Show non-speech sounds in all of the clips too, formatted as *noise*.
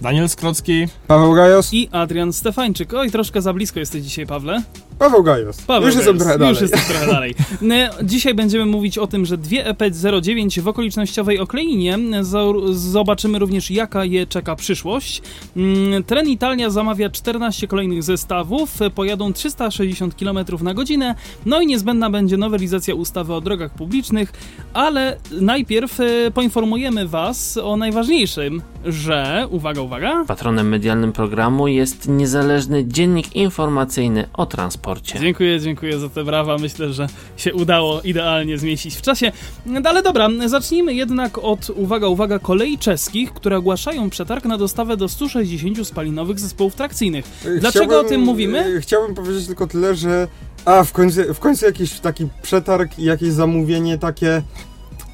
Daniel Skrocki. Paweł Gajos. I Adrian Stefańczyk. Oj, troszkę za blisko jesteś dzisiaj, Pawle. Paweł Gajos. Paweł Już jestem trochę dalej. Już jesteś trochę *laughs* dalej. Ne, Dzisiaj będziemy mówić o tym, że dwie E EP09 w okolicznościowej Okleinie. Zo- Zobaczymy również, jaka je czeka przyszłość. Mm, Tren Italia zamawia 14 kolejnych zestawów. Pojadą 360 km na godzinę. No i niezbędna będzie nowelizacja ustawy o drogach publicznych. Ale najpierw e, poinformujemy Was o najważniejszym, że, uwaga, uwaga, Patronem medialnym programu jest niezależny dziennik informacyjny o transporcie. Dziękuję, dziękuję za te brawa. Myślę, że się udało idealnie zmieścić w czasie. No Ale dobra, zacznijmy jednak od, uwaga, uwaga, kolei czeskich, które ogłaszają przetarg na dostawę do 160 spalinowych zespołów trakcyjnych. Dlaczego o tym mówimy? e, Chciałbym powiedzieć tylko tyle, że a w końcu, w końcu jakiś taki przetarg i jakieś zamówienie takie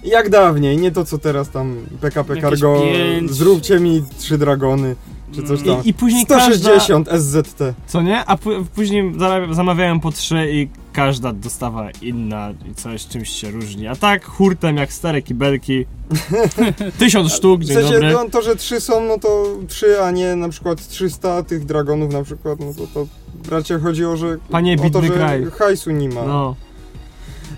jak dawniej, nie to co teraz tam PKP Jakieś Cargo, pięć. zróbcie mi trzy dragony, czy coś tam. I, i później 160 SZT. każda... Co nie? A później zara- zamawiają po trzy i każda dostawa inna i coś czymś się różni. A tak hurtem jak stare kibelki. *laughs* Tysiąc sztuk, W dzień sensie dobry. no, to, że trzy są, no to trzy, a nie na przykład 300 tych dragonów na przykład, no to, to raczej chodzi o, że Panie o to, że kraj. hajsu nie ma. No.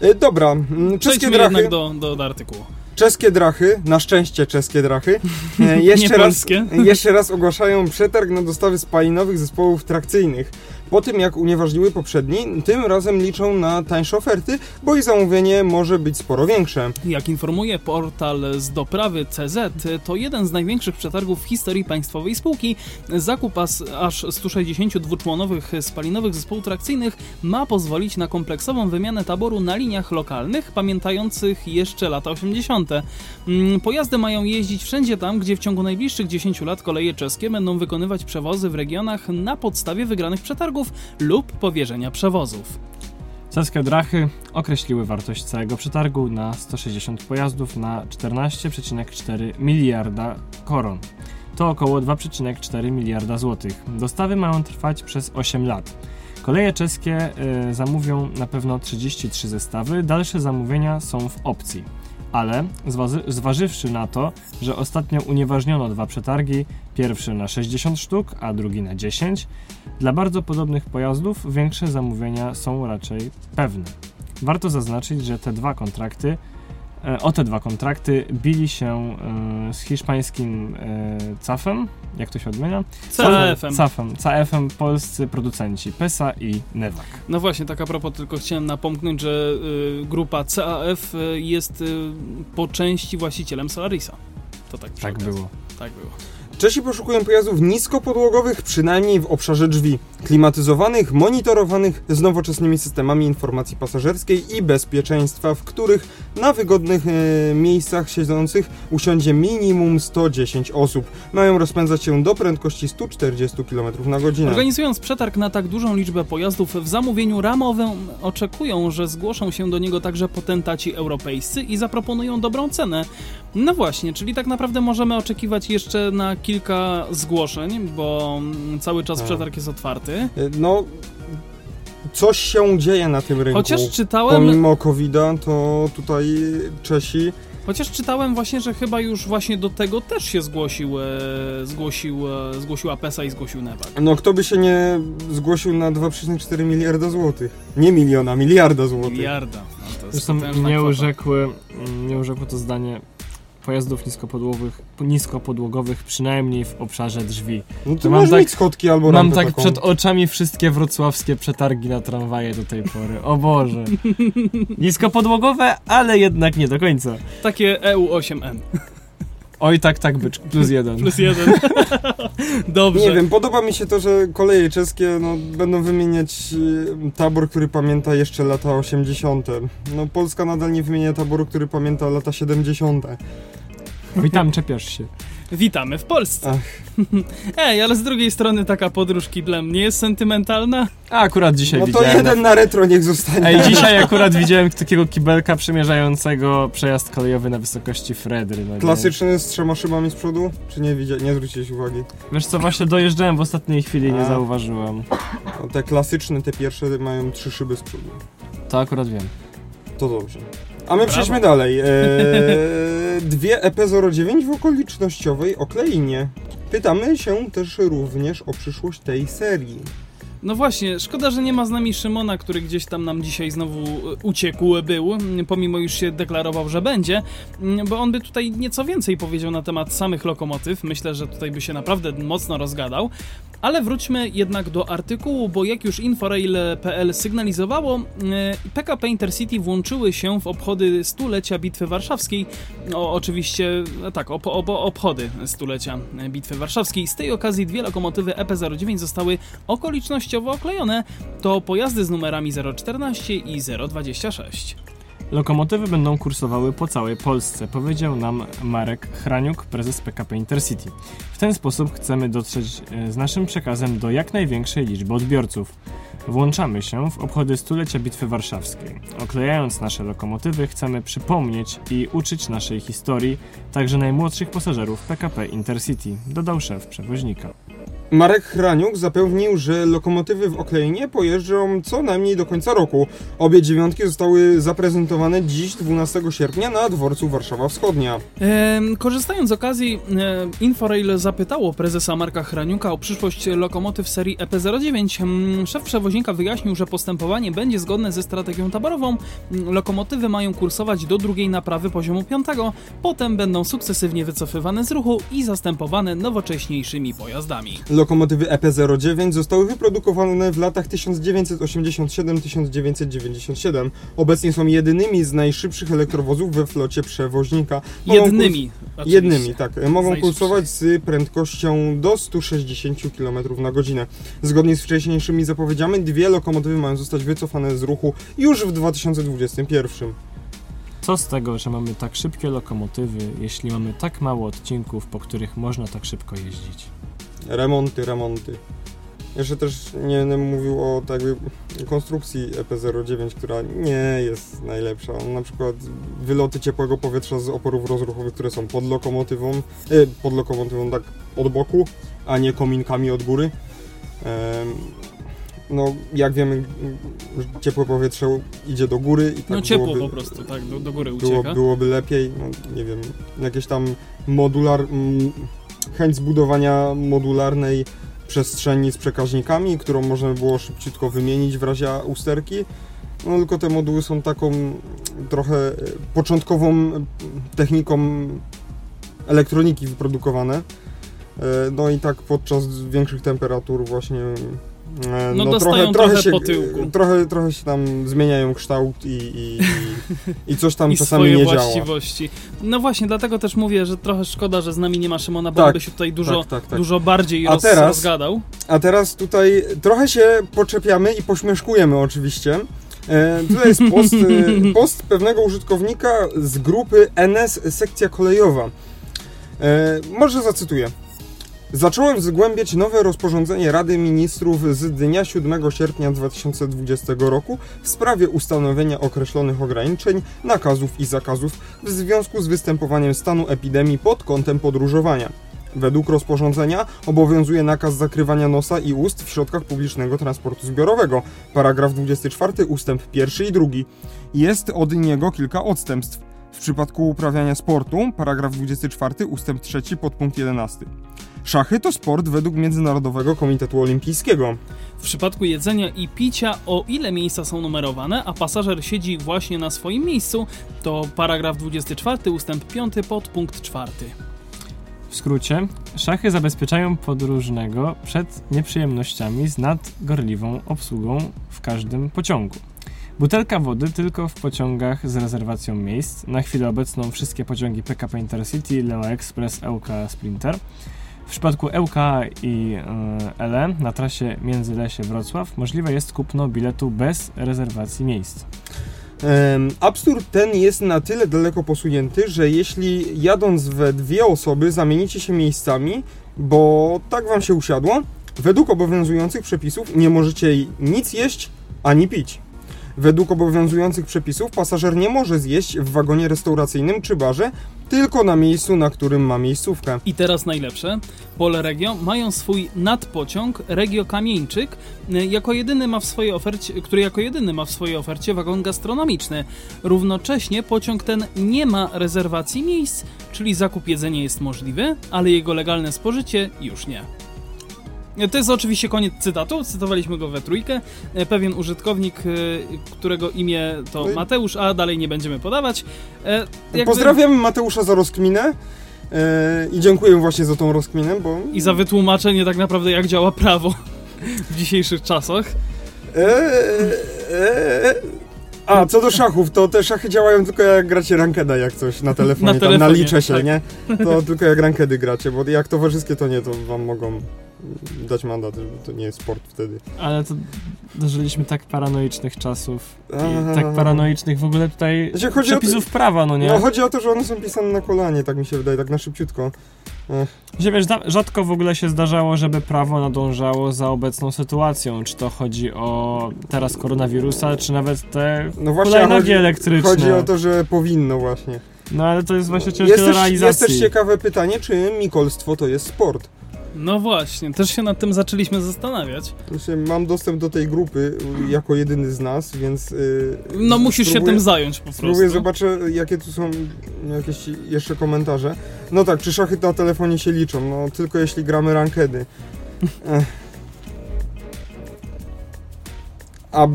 E, Dobra, mm, czeskie Przejdźmy drachy. do, do, do artykułu. Czeskie drachy, na szczęście czeskie drachy, e, *laughs* jeszcze, raz, jeszcze raz ogłaszają przetarg na dostawy spalinowych zespołów trakcyjnych. Po tym jak unieważniły poprzedni, tym razem liczą na tańsze oferty, bo ich zamówienie może być sporo większe. Jak informuje portal z doprawy CZ, to jeden z największych przetargów w historii państwowej spółki. Zakup aż 160 dwuczłonowych spalinowych zespołów trakcyjnych ma pozwolić na kompleksową wymianę taboru na liniach lokalnych, pamiętających jeszcze lata 80. Mm, Pojazdy mają jeździć wszędzie tam, gdzie w ciągu najbliższych 10 lat koleje czeskie będą wykonywać przewozy w regionach na podstawie wygranych przetargów lub powierzenia przewozów. Ceskie drachy określiły wartość całego przetargu na 160 pojazdów na 14,4 miliarda koron. To około 2,4 miliarda złotych. Dostawy mają trwać przez 8 lat. Koleje czeskie y, zamówią na pewno 33 zestawy, dalsze zamówienia są w opcji. Ale zważy, zważywszy na to, że ostatnio unieważniono dwa przetargi, pierwszy na 60 sztuk, a drugi na 10, dla bardzo podobnych pojazdów większe zamówienia są raczej pewne. Warto zaznaczyć, że te dwa kontrakty, o te dwa kontrakty bili się e, z hiszpańskim e, CAF-em, jak to się odmienia? CAF-em, CAF-em polscy producenci PESA i Nevak. No właśnie, tak a propos, tylko chciałem napomknąć, że y, grupa CAF y, jest y, po części właścicielem Solarisa. To tak Tak było. Tak było. Czesi poszukują pojazdów niskopodłogowych, przynajmniej w obszarze drzwi, klimatyzowanych, monitorowanych z nowoczesnymi systemami informacji pasażerskiej i bezpieczeństwa, w których na wygodnych e, miejscach siedzących usiądzie minimum 110 osób. Mają rozpędzać się do prędkości 140 km na godzinę. Organizując przetarg na tak dużą liczbę pojazdów w zamówieniu ramowym, oczekują, że zgłoszą się do niego także potentaci europejscy i zaproponują dobrą cenę. No właśnie, czyli tak naprawdę możemy oczekiwać jeszcze na kilka zgłoszeń, bo cały czas Tak. przetarg jest otwarty. E, No, coś się dzieje na tym rynku. Chociaż czytałem, Pomimo COVID-a, to tutaj Czesi Chociaż czytałem właśnie, że chyba już właśnie do tego też się zgłosił, e, zgłosił, e, zgłosiła PESA i zgłosił Nevak. No kto by się nie zgłosił na 2,4 miliarda złotych? Nie miliona, miliarda złotych. Miliarda. No to jest Zresztą potężna nie kwota. urzekły, urzekło to zdanie pojazdów niskopodłogowych, niskopodłogowych przynajmniej w obszarze drzwi. No To to mam tak- mieć schodki albo Mam tak taką. przed oczami wszystkie wrocławskie przetargi na tramwaje do tej pory. O Boże. *laughs* Niskopodłogowe, ale jednak nie do końca. Takie E EU8N. Oj tak, tak, bycz, plus jeden. Plus jeden. *laughs* Dobrze. Nie wiem, podoba mi się to, że koleje czeskie no, będą wymieniać e, tabor, który pamięta jeszcze lata 80. No Polska nadal nie wymienia taboru, który pamięta lata 70. Oj tam czepiasz się. Witamy w Polsce. *laughs* Ej, ale z drugiej strony taka podróż kiblem nie jest sentymentalna? A akurat dzisiaj No to widziałem... jeden na retro niech zostanie. Ej, dzisiaj *laughs* akurat widziałem takiego kibelka przemierzającego przejazd kolejowy na wysokości Fredry. No nie? Klasyczny z trzema szybami z przodu? Czy nie widzia- nie zwróciłeś uwagi? Wiesz co, właśnie dojeżdżałem w ostatniej chwili, nie A. zauważyłem. No, te klasyczne, te pierwsze mają trzy szyby z przodu. To akurat wiem. To dobrze. A my przejdźmy dalej. Eee, *laughs* dwie EP09 w okolicznościowej okleinie. Pytamy się też również o przyszłość tej serii. No właśnie, szkoda, że nie ma z nami Szymona, który gdzieś tam nam dzisiaj znowu e, uciekł był, m, pomimo już się deklarował, że będzie, bo on by tutaj nieco więcej powiedział na temat samych lokomotyw. Myślę, że tutaj by się naprawdę mocno rozgadał. Ale wróćmy jednak do artykułu, bo jak już Inforail.pl sygnalizowało, e, PKP Intercity włączyły się w obchody stulecia Bitwy Warszawskiej. O, oczywiście, e, tak, ob, ob, obchody stulecia e, Bitwy Warszawskiej. Z tej okazji dwie lokomotywy EP09 zostały okolicznościowo oklejone. To pojazdy z numerami 014 i 026. Lokomotywy będą kursowały po całej Polsce, powiedział nam Marek Hraniuk, prezes PKP Intercity. W ten sposób chcemy dotrzeć e, z naszym przekazem do jak największej liczby odbiorców. Włączamy się w obchody stulecia Bitwy Warszawskiej. Oklejając nasze lokomotywy, chcemy przypomnieć i uczyć naszej historii także najmłodszych pasażerów PKP Intercity, dodał szef przewoźnika. Marek Hraniuk zapewnił, że lokomotywy w Okleinie pojeżdżą co najmniej do końca roku. Obie dziewiątki zostały zaprezentowane dziś, 12 sierpnia, na dworcu Warszawa Wschodnia. Em, korzystając z okazji, e, Inforail zapytało prezesa Marka Hraniuka o przyszłość lokomotyw serii EP09. Em, Szef przewoźnika wyjaśnił, że postępowanie będzie zgodne ze strategią taborową. Lokomotywy mają kursować do drugiej naprawy poziomu piątego, potem będą sukcesywnie wycofywane z ruchu i zastępowane nowocześniejszymi pojazdami. Lokomotywy EP09 zostały wyprodukowane w latach 1987-1997. Obecnie są jedynymi z najszybszych elektrowozów we flocie przewoźnika. Mogą Jednymi. kurs-. Jednymi, tak. Mogą kursować z prędkością do 160 km na godzinę. Zgodnie z wcześniejszymi zapowiedziami, dwie lokomotywy mają zostać wycofane z ruchu już w 2021. Co z tego, że mamy tak szybkie lokomotywy, jeśli mamy tak mało odcinków, po których można tak szybko jeździć? Remonty, remonty. Jeszcze też nie będę mówił o tak konstrukcji EP09, która nie jest najlepsza. Na przykład wyloty ciepłego powietrza z oporów rozruchowych, które są pod lokomotywą, e, pod lokomotywą tak od boku, a nie kominkami od góry. Em, no, jak wiemy, ciepłe powietrze idzie do góry i tak No ciepło byłoby, po prostu, tak, do, do góry było, ucieka. byłoby lepiej, no, nie wiem, jakieś tam modular, mm, chęć zbudowania modularnej przestrzeni z przekaźnikami, którą można by było szybciutko wymienić w razie usterki. No tylko te moduły są taką trochę e, początkową e, techniką elektroniki wyprodukowane. E, No i tak podczas większych temperatur właśnie e, No dostają trochę po tyłku. Trochę, trochę się tam zmieniają kształt i, i, *laughs* i, coś tam I czasami swoje nie działa. właściwości. No właśnie, dlatego też mówię, że trochę szkoda, że z nami nie ma Szymona, bo Tak, on by się tutaj dużo, tak, tak, tak. dużo bardziej A roz, teraz- rozgadał. A teraz tutaj trochę się poczepiamy i pośmieszkujemy oczywiście. E, tutaj jest post, e, *laughs* post pewnego użytkownika z grupy NS Sekcja Kolejowa. E, może zacytuję. Zacząłem zgłębiać nowe rozporządzenie Rady Ministrów z dnia 7 sierpnia 2020 roku w sprawie ustanowienia określonych ograniczeń, nakazów i zakazów w związku z występowaniem stanu epidemii pod kątem podróżowania. Według rozporządzenia obowiązuje nakaz zakrywania nosa i ust w środkach publicznego transportu zbiorowego. Paragraf 24 ustęp 1 i 2. Jest od niego kilka odstępstw. W przypadku uprawiania sportu, paragraf 24 ustęp 3 podpunkt 11. Szachy to sport według Międzynarodowego Komitetu Olimpijskiego. W przypadku jedzenia i picia, o ile miejsca są numerowane, a pasażer siedzi właśnie na swoim miejscu, to paragraf 24 ustęp 5 podpunkt 4. W skrócie, szachy zabezpieczają podróżnego przed nieprzyjemnościami z nadgorliwą obsługą w każdym pociągu. Butelka wody tylko w pociągach z rezerwacją miejsc. Na chwilę obecną wszystkie pociągi PKP Intercity, Leo Express, LK Sprinter. W przypadku LK i e, LE na trasie Międzylesie-Wrocław możliwe jest kupno biletu bez rezerwacji miejsc. Absurd ten jest na tyle daleko posunięty, że jeśli jadąc we dwie osoby zamienicie się miejscami, bo tak wam się usiadło, według obowiązujących przepisów nie możecie nic jeść ani pić. Według obowiązujących przepisów pasażer nie może zjeść w wagonie restauracyjnym czy barze, tylko na miejscu, na którym ma miejscówkę. I teraz najlepsze. Polregio mają swój nadpociąg Regio Kamieńczyk, y, jako jedyny ma w swojej ofercie, który jako jedyny ma w swojej ofercie wagon gastronomiczny. Równocześnie pociąg ten nie ma rezerwacji miejsc, czyli zakup jedzenia jest możliwy, ale jego legalne spożycie już nie. To jest oczywiście koniec cytatu, cytowaliśmy go we trójkę. E, Pewien użytkownik, e, którego imię to No Mateusz, a dalej nie będziemy podawać. e, jakby- Pozdrawiam Mateusza za rozkminę i dziękuję właśnie za tą rozkminę, bo... I za wytłumaczenie tak naprawdę jak działa prawo *laughs* w dzisiejszych czasach. Eee, eee. A, co do szachów, to te szachy działają tylko jak gracie rankeda jak coś na telefonie, Na tam telefonie, naliczę się, tak. nie? To tylko jak rankedy gracie, bo jak towarzyskie to nie, to wam mogą dać mandat, to nie jest sport wtedy. Ale to dożyliśmy tak paranoicznych czasów. I tak paranoicznych w ogóle tutaj Znaczy, chodzi o to- przepisów prawa, no nie? No chodzi o to, że one są pisane na kolanie, tak mi się wydaje, tak na szybciutko. Że wiesz, rzadko w ogóle się zdarzało, żeby prawo nadążało za obecną sytuacją. Czy to chodzi o teraz koronawirusa, czy nawet te No właśnie, chodzi, elektryczne. chodzi o to, że powinno właśnie. No ale to jest właśnie ciężkie Jest do realizacji. jest też ciekawe pytanie, czy mikolstwo to jest sport? No właśnie, też się nad tym zaczęliśmy zastanawiać. Mam dostęp do tej grupy y, jako jedyny z nas, więc... y, No musisz się spróbuję- tym zająć po Spróbuję, prostu. zobaczę jakie tu są jakieś jeszcze komentarze. No tak, czy szachy na telefonie się liczą? No tylko jeśli gramy rankedy. A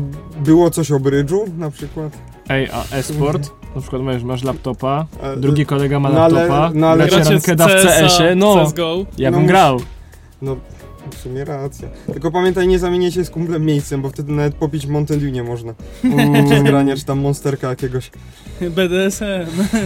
było coś o brydżu na przykład? Ej, a e-sport? Na przykład masz, masz laptopa, E, drugi kolega ma no ale- laptopa, no ale- gracie Gracie rankeda w CS-a, CS-ie, no, CSGO. ja No bym mus- grał. No, w sumie racja. Tylko pamiętaj, nie zamienię się z kumplem miejscem, bo wtedy nawet popić Mountain Dew nie można. *laughs* Grania, czy tam monsterka jakiegoś. BDSM.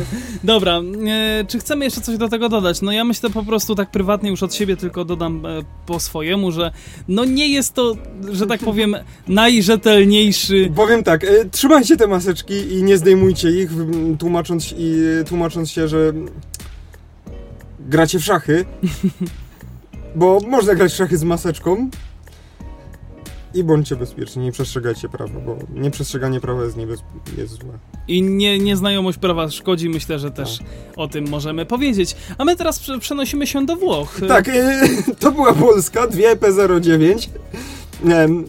*laughs* Dobra, e, czy chcemy jeszcze coś do tego dodać? No ja myślę po prostu tak prywatnie już od siebie tylko dodam e, po swojemu, że no nie jest to, że tak powiem, najrzetelniejszy Powiem tak, e, trzymajcie te maseczki i nie zdejmujcie ich, tłumacząc, i, tłumacząc się, że gracie w szachy. *laughs* Bo można grać w szachy z maseczką. I bądźcie bezpieczni, nie przestrzegajcie prawa, bo nieprzestrzeganie prawa jest, niebez... jest złe. i nie, nieznajomość prawa szkodzi, myślę, że też o tym możemy powiedzieć. A my teraz prze- przenosimy się do Włoch. Tak, e, *laughs* to była Polska, 2EP09. Em,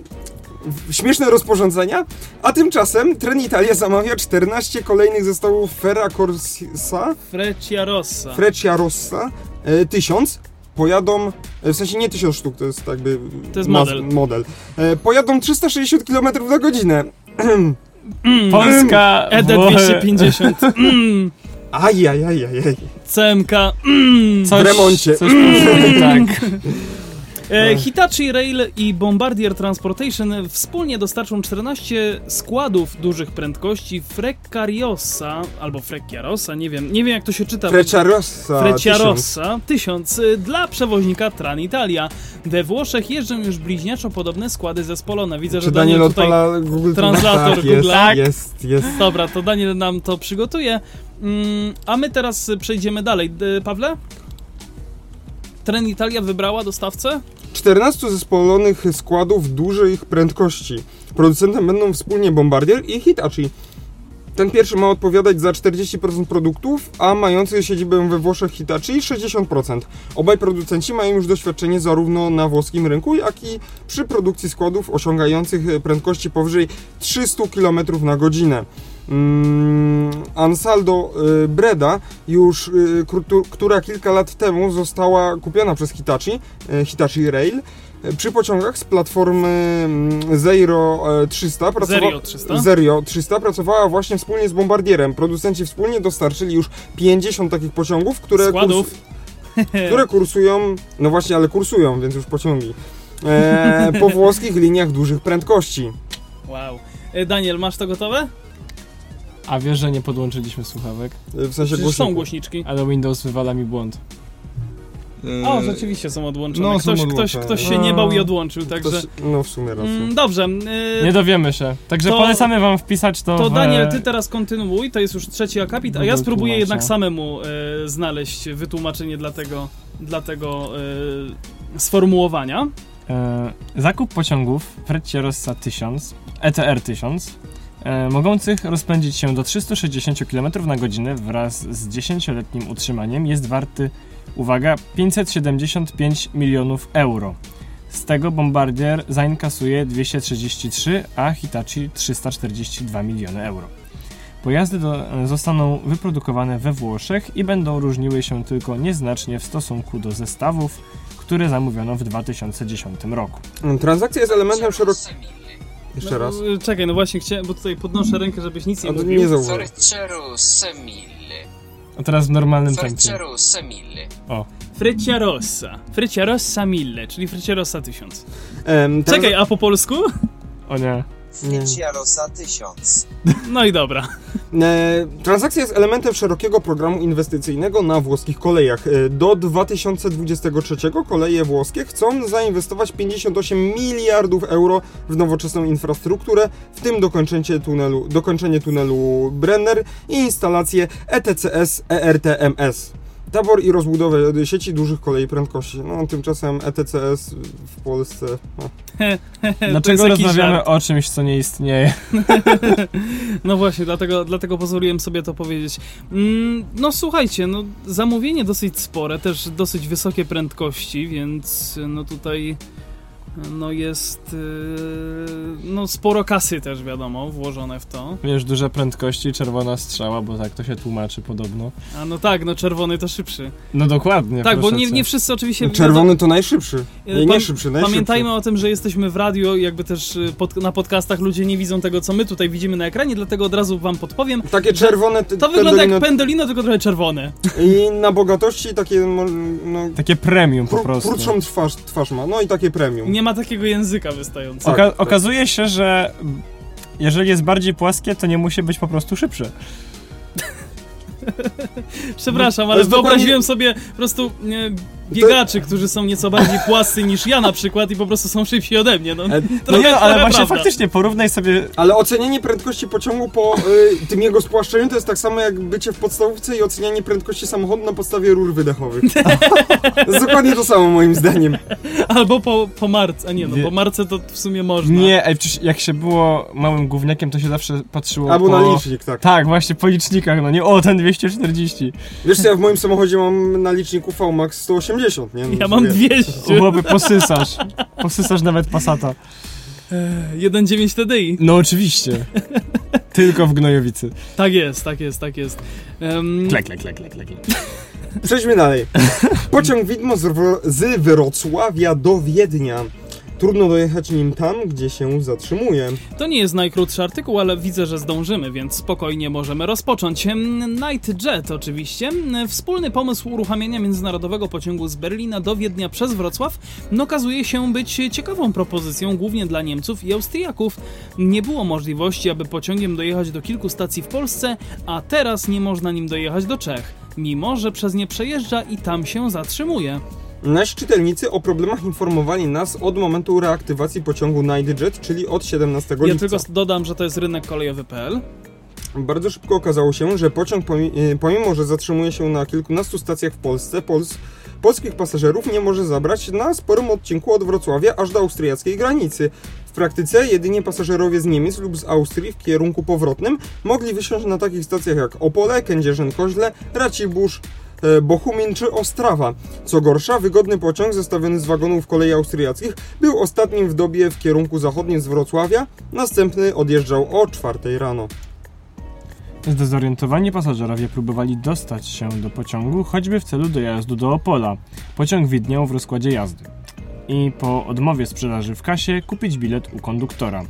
w- Śmieszne rozporządzenia, a tymczasem Trenitalia zamawia 14 kolejnych zestawów Ferra Corsa Freccia Rossa. Freccia Rossa e, 1000 pojadą, e, w sensie nie 1000 sztuk, to jest jakby To jest model. model. E, pojadą 360 km na godzinę. Mm, Polska, ED Włochy- 250. Mm, Ajajajajaj. CMK. Mm. w remoncie. Coś nie *laughs* tak. *laughs* E, Hitachi Rail i Bombardier Transportation wspólnie dostarczą 14 składów dużych prędkości Frecciarossa albo Frecciarossa, nie wiem, nie wiem jak to się czyta. Freccia Rossa 1000. Frecciarossa 1000 y, dla przewoźnika Tranitalia. We Włoszech jeżdżą już bliźniaczo podobne składy zespolone. Widzę, że Czy Daniel Daniel tutaj... odpala Google translator tak, jest, Google'a. jest, jest. Dobra, to Daniel nam to przygotuje. Mm, a my teraz przejdziemy dalej. D- Pawle? Trenitalia wybrała dostawcę? 14 zespolonych składów dużych prędkości. Producentem będą wspólnie Bombardier i Hitachi. Ten pierwszy ma odpowiadać za 40% produktów, a mający siedzibę we Włoszech Hitachi 60%. Obaj producenci mają już doświadczenie zarówno na włoskim rynku, jak i przy produkcji składów osiągających prędkości powyżej 300 km na godzinę. Mm, Ansaldo y, Breda, już, y, któ- która kilka lat temu została kupiona przez Hitachi, y, Hitachi Rail, przy pociągach z platformy mm, Zero e, 300 pracowa- Zerio 300? Zero 300 pracowała właśnie wspólnie z Bombardierem. Producenci wspólnie dostarczyli już 50 takich pociągów, które, które kursują, no właśnie, ale kursują, więc już pociągi, e, po włoskich liniach dużych prędkości. Wow. E, Daniel, masz to gotowe? A wiesz, że nie podłączyliśmy słuchawek? E, W sensie Przecież są głośniczki. Ale Windows wywala mi błąd. E, O, rzeczywiście są odłączone. No, są ktoś, odłączone. ktoś, ktoś się nie bał i odłączył, także... Ktoś, no w sumie racja. Mm, dobrze, Nie y, dowiemy się. Także to- polecamy wam wpisać to, to w... Daniel, ty teraz kontynuuj, to jest już trzeci akapit, a ja spróbuję jednak samemu e, znaleźć wytłumaczenie dla tego, dla tego e, sformułowania. E, zakup pociągów Freccia Rossa 1000, ETR 1000, e, mogących rozpędzić się do 360 km na godzinę wraz z 10-letnim utrzymaniem jest warty, uwaga, 575 milionów euro. Z tego Bombardier zainkasuje 233, a Hitachi 342 miliony euro. Pojazdy do, e, zostaną wyprodukowane we Włoszech i będą różniły się tylko nieznacznie w stosunku do zestawów, które zamówiono w 2010 roku. Transakcja jest elementem szerokiego... Jeszcze raz. No, e, czekaj, no właśnie chciałem, bo tutaj podnoszę rękę, żebyś nic nie mówił. nie 6000. A teraz w normalnym tempie. 6000. Freccia Rossa. Rossa 1000, czyli Freccia Rossa 1000. Em, trans- Czekaj, a po polsku? O nie. Frecciarosa 1000. No i dobra. E, transakcja jest elementem szerokiego programu inwestycyjnego na włoskich kolejach. E, do 2023 koleje włoskie chcą zainwestować 58 miliardów euro w nowoczesną infrastrukturę, w tym dokończenie tunelu, dokończenie tunelu Brenner i instalację ETCS ERTMS. Tabor i rozbudowę sieci dużych kolei prędkości. No, tymczasem ETCS w Polsce. No. *laughs* Dlaczego rozmawiamy żart. o czymś, co nie istnieje? *laughs* No właśnie, dlatego, dlatego pozwoliłem sobie to powiedzieć. Mm, no słuchajcie, no zamówienie dosyć spore, też dosyć wysokie prędkości, więc no tutaj no jest yy, no sporo kasy też wiadomo włożone w to. Wiesz, duże prędkości, czerwona strzała, bo tak to się tłumaczy podobno. A no tak, no czerwony to szybszy. No dokładnie. tak, bo nie, nie wszyscy oczywiście... Czerwony to najszybszy. Nie, nie szybszy, najszybszy. Pamiętajmy o tym, że jesteśmy w radio, jakby też y, pod, na podcastach ludzie nie widzą tego, co my tutaj widzimy na ekranie, dlatego od razu wam podpowiem. Takie czerwone. To wygląda pendolino- jak pendolino, tylko trochę czerwone. I na bogatości takie, no, Takie premium po prostu. krótszą twarz, twarz ma, no i takie premium. Nie ma takiego języka wystającego. Oka-. Okazuje się, że jeżeli jest bardziej płaskie, to nie musi być po prostu szybsze. *laughs* Przepraszam, ale jest dokładnie- wyobraziłem sobie po prostu e, biegaczy, którzy są nieco bardziej płascy niż ja na przykład i po prostu są szybsi ode mnie. No, E, No no, ale właśnie prawda. faktycznie porównaj sobie Ale ocenianie prędkości pociągu po y, tym jego spłaszczeniu to jest tak samo jak bycie w podstawówce i ocenianie prędkości samochodu na podstawie rur wydechowych. to jest dokładnie to samo moim zdaniem. Albo po, po marce, a nie no, po marce to w sumie można. Nie, ej, przecież jak się było małym gówniakiem, to się zawsze patrzyło Albo po... na licznik, tak. Tak, właśnie po licznikach, no nie, o, ten 240. Wiesz co, ja w moim samochodzie mam na liczniku VMAX 180, nie? No, Ja mam wiesz. 200. Chłopy, posysasz. Posysasz nawet Passata. 1.9 TDI. No oczywiście. Tylko w Gnojowicy. Tak jest, tak jest, tak jest. Em, Klek, klek, klek, klek, klek. Przejdźmy dalej. Pociąg widmo z, Wro- z Wrocławia do Wiednia. Trudno dojechać nim tam, gdzie się zatrzymuje. To nie jest najkrótszy artykuł, ale widzę, że zdążymy, więc spokojnie możemy rozpocząć. Em, Night Jet oczywiście. Em, Wspólny pomysł uruchamiania międzynarodowego pociągu z Berlina do Wiednia przez Wrocław no, okazuje się być ciekawą propozycją, głównie dla Niemców i Austriaków. Nie było możliwości, aby pociągiem dojechać do kilku stacji w Polsce, a teraz nie można nim dojechać do Czech, mimo że przez nie przejeżdża i tam się zatrzymuje. Nasi czytelnicy o problemach informowali nas od momentu reaktywacji pociągu Nightjet, czyli od 17 Ja lipca. tylko dodam, że to jest rynek kolejowy.pl. Bardzo szybko okazało się, że pociąg, e, pomimo że zatrzymuje się na kilkunastu stacjach w Polsce, Pols polskich pasażerów nie może zabrać na sporym odcinku od Wrocławia aż do austriackiej granicy. W praktyce jedynie pasażerowie z Niemiec lub z Austrii w kierunku powrotnym mogli wysiąść na takich stacjach jak Opole, Kędzierzyn-Koźle, Racibórz, Bochumin czy Ostrawa. Co gorsza, wygodny pociąg zestawiony z wagonów kolei austriackich był ostatnim w dobie w kierunku zachodnim z Wrocławia, następny odjeżdżał o 4 rano. Zdezorientowani pasażerowie próbowali dostać się do pociągu, choćby w celu dojazdu do Opola. Pociąg widniał w rozkładzie jazdy. I po odmowie sprzedaży w kasie kupić bilet u konduktora.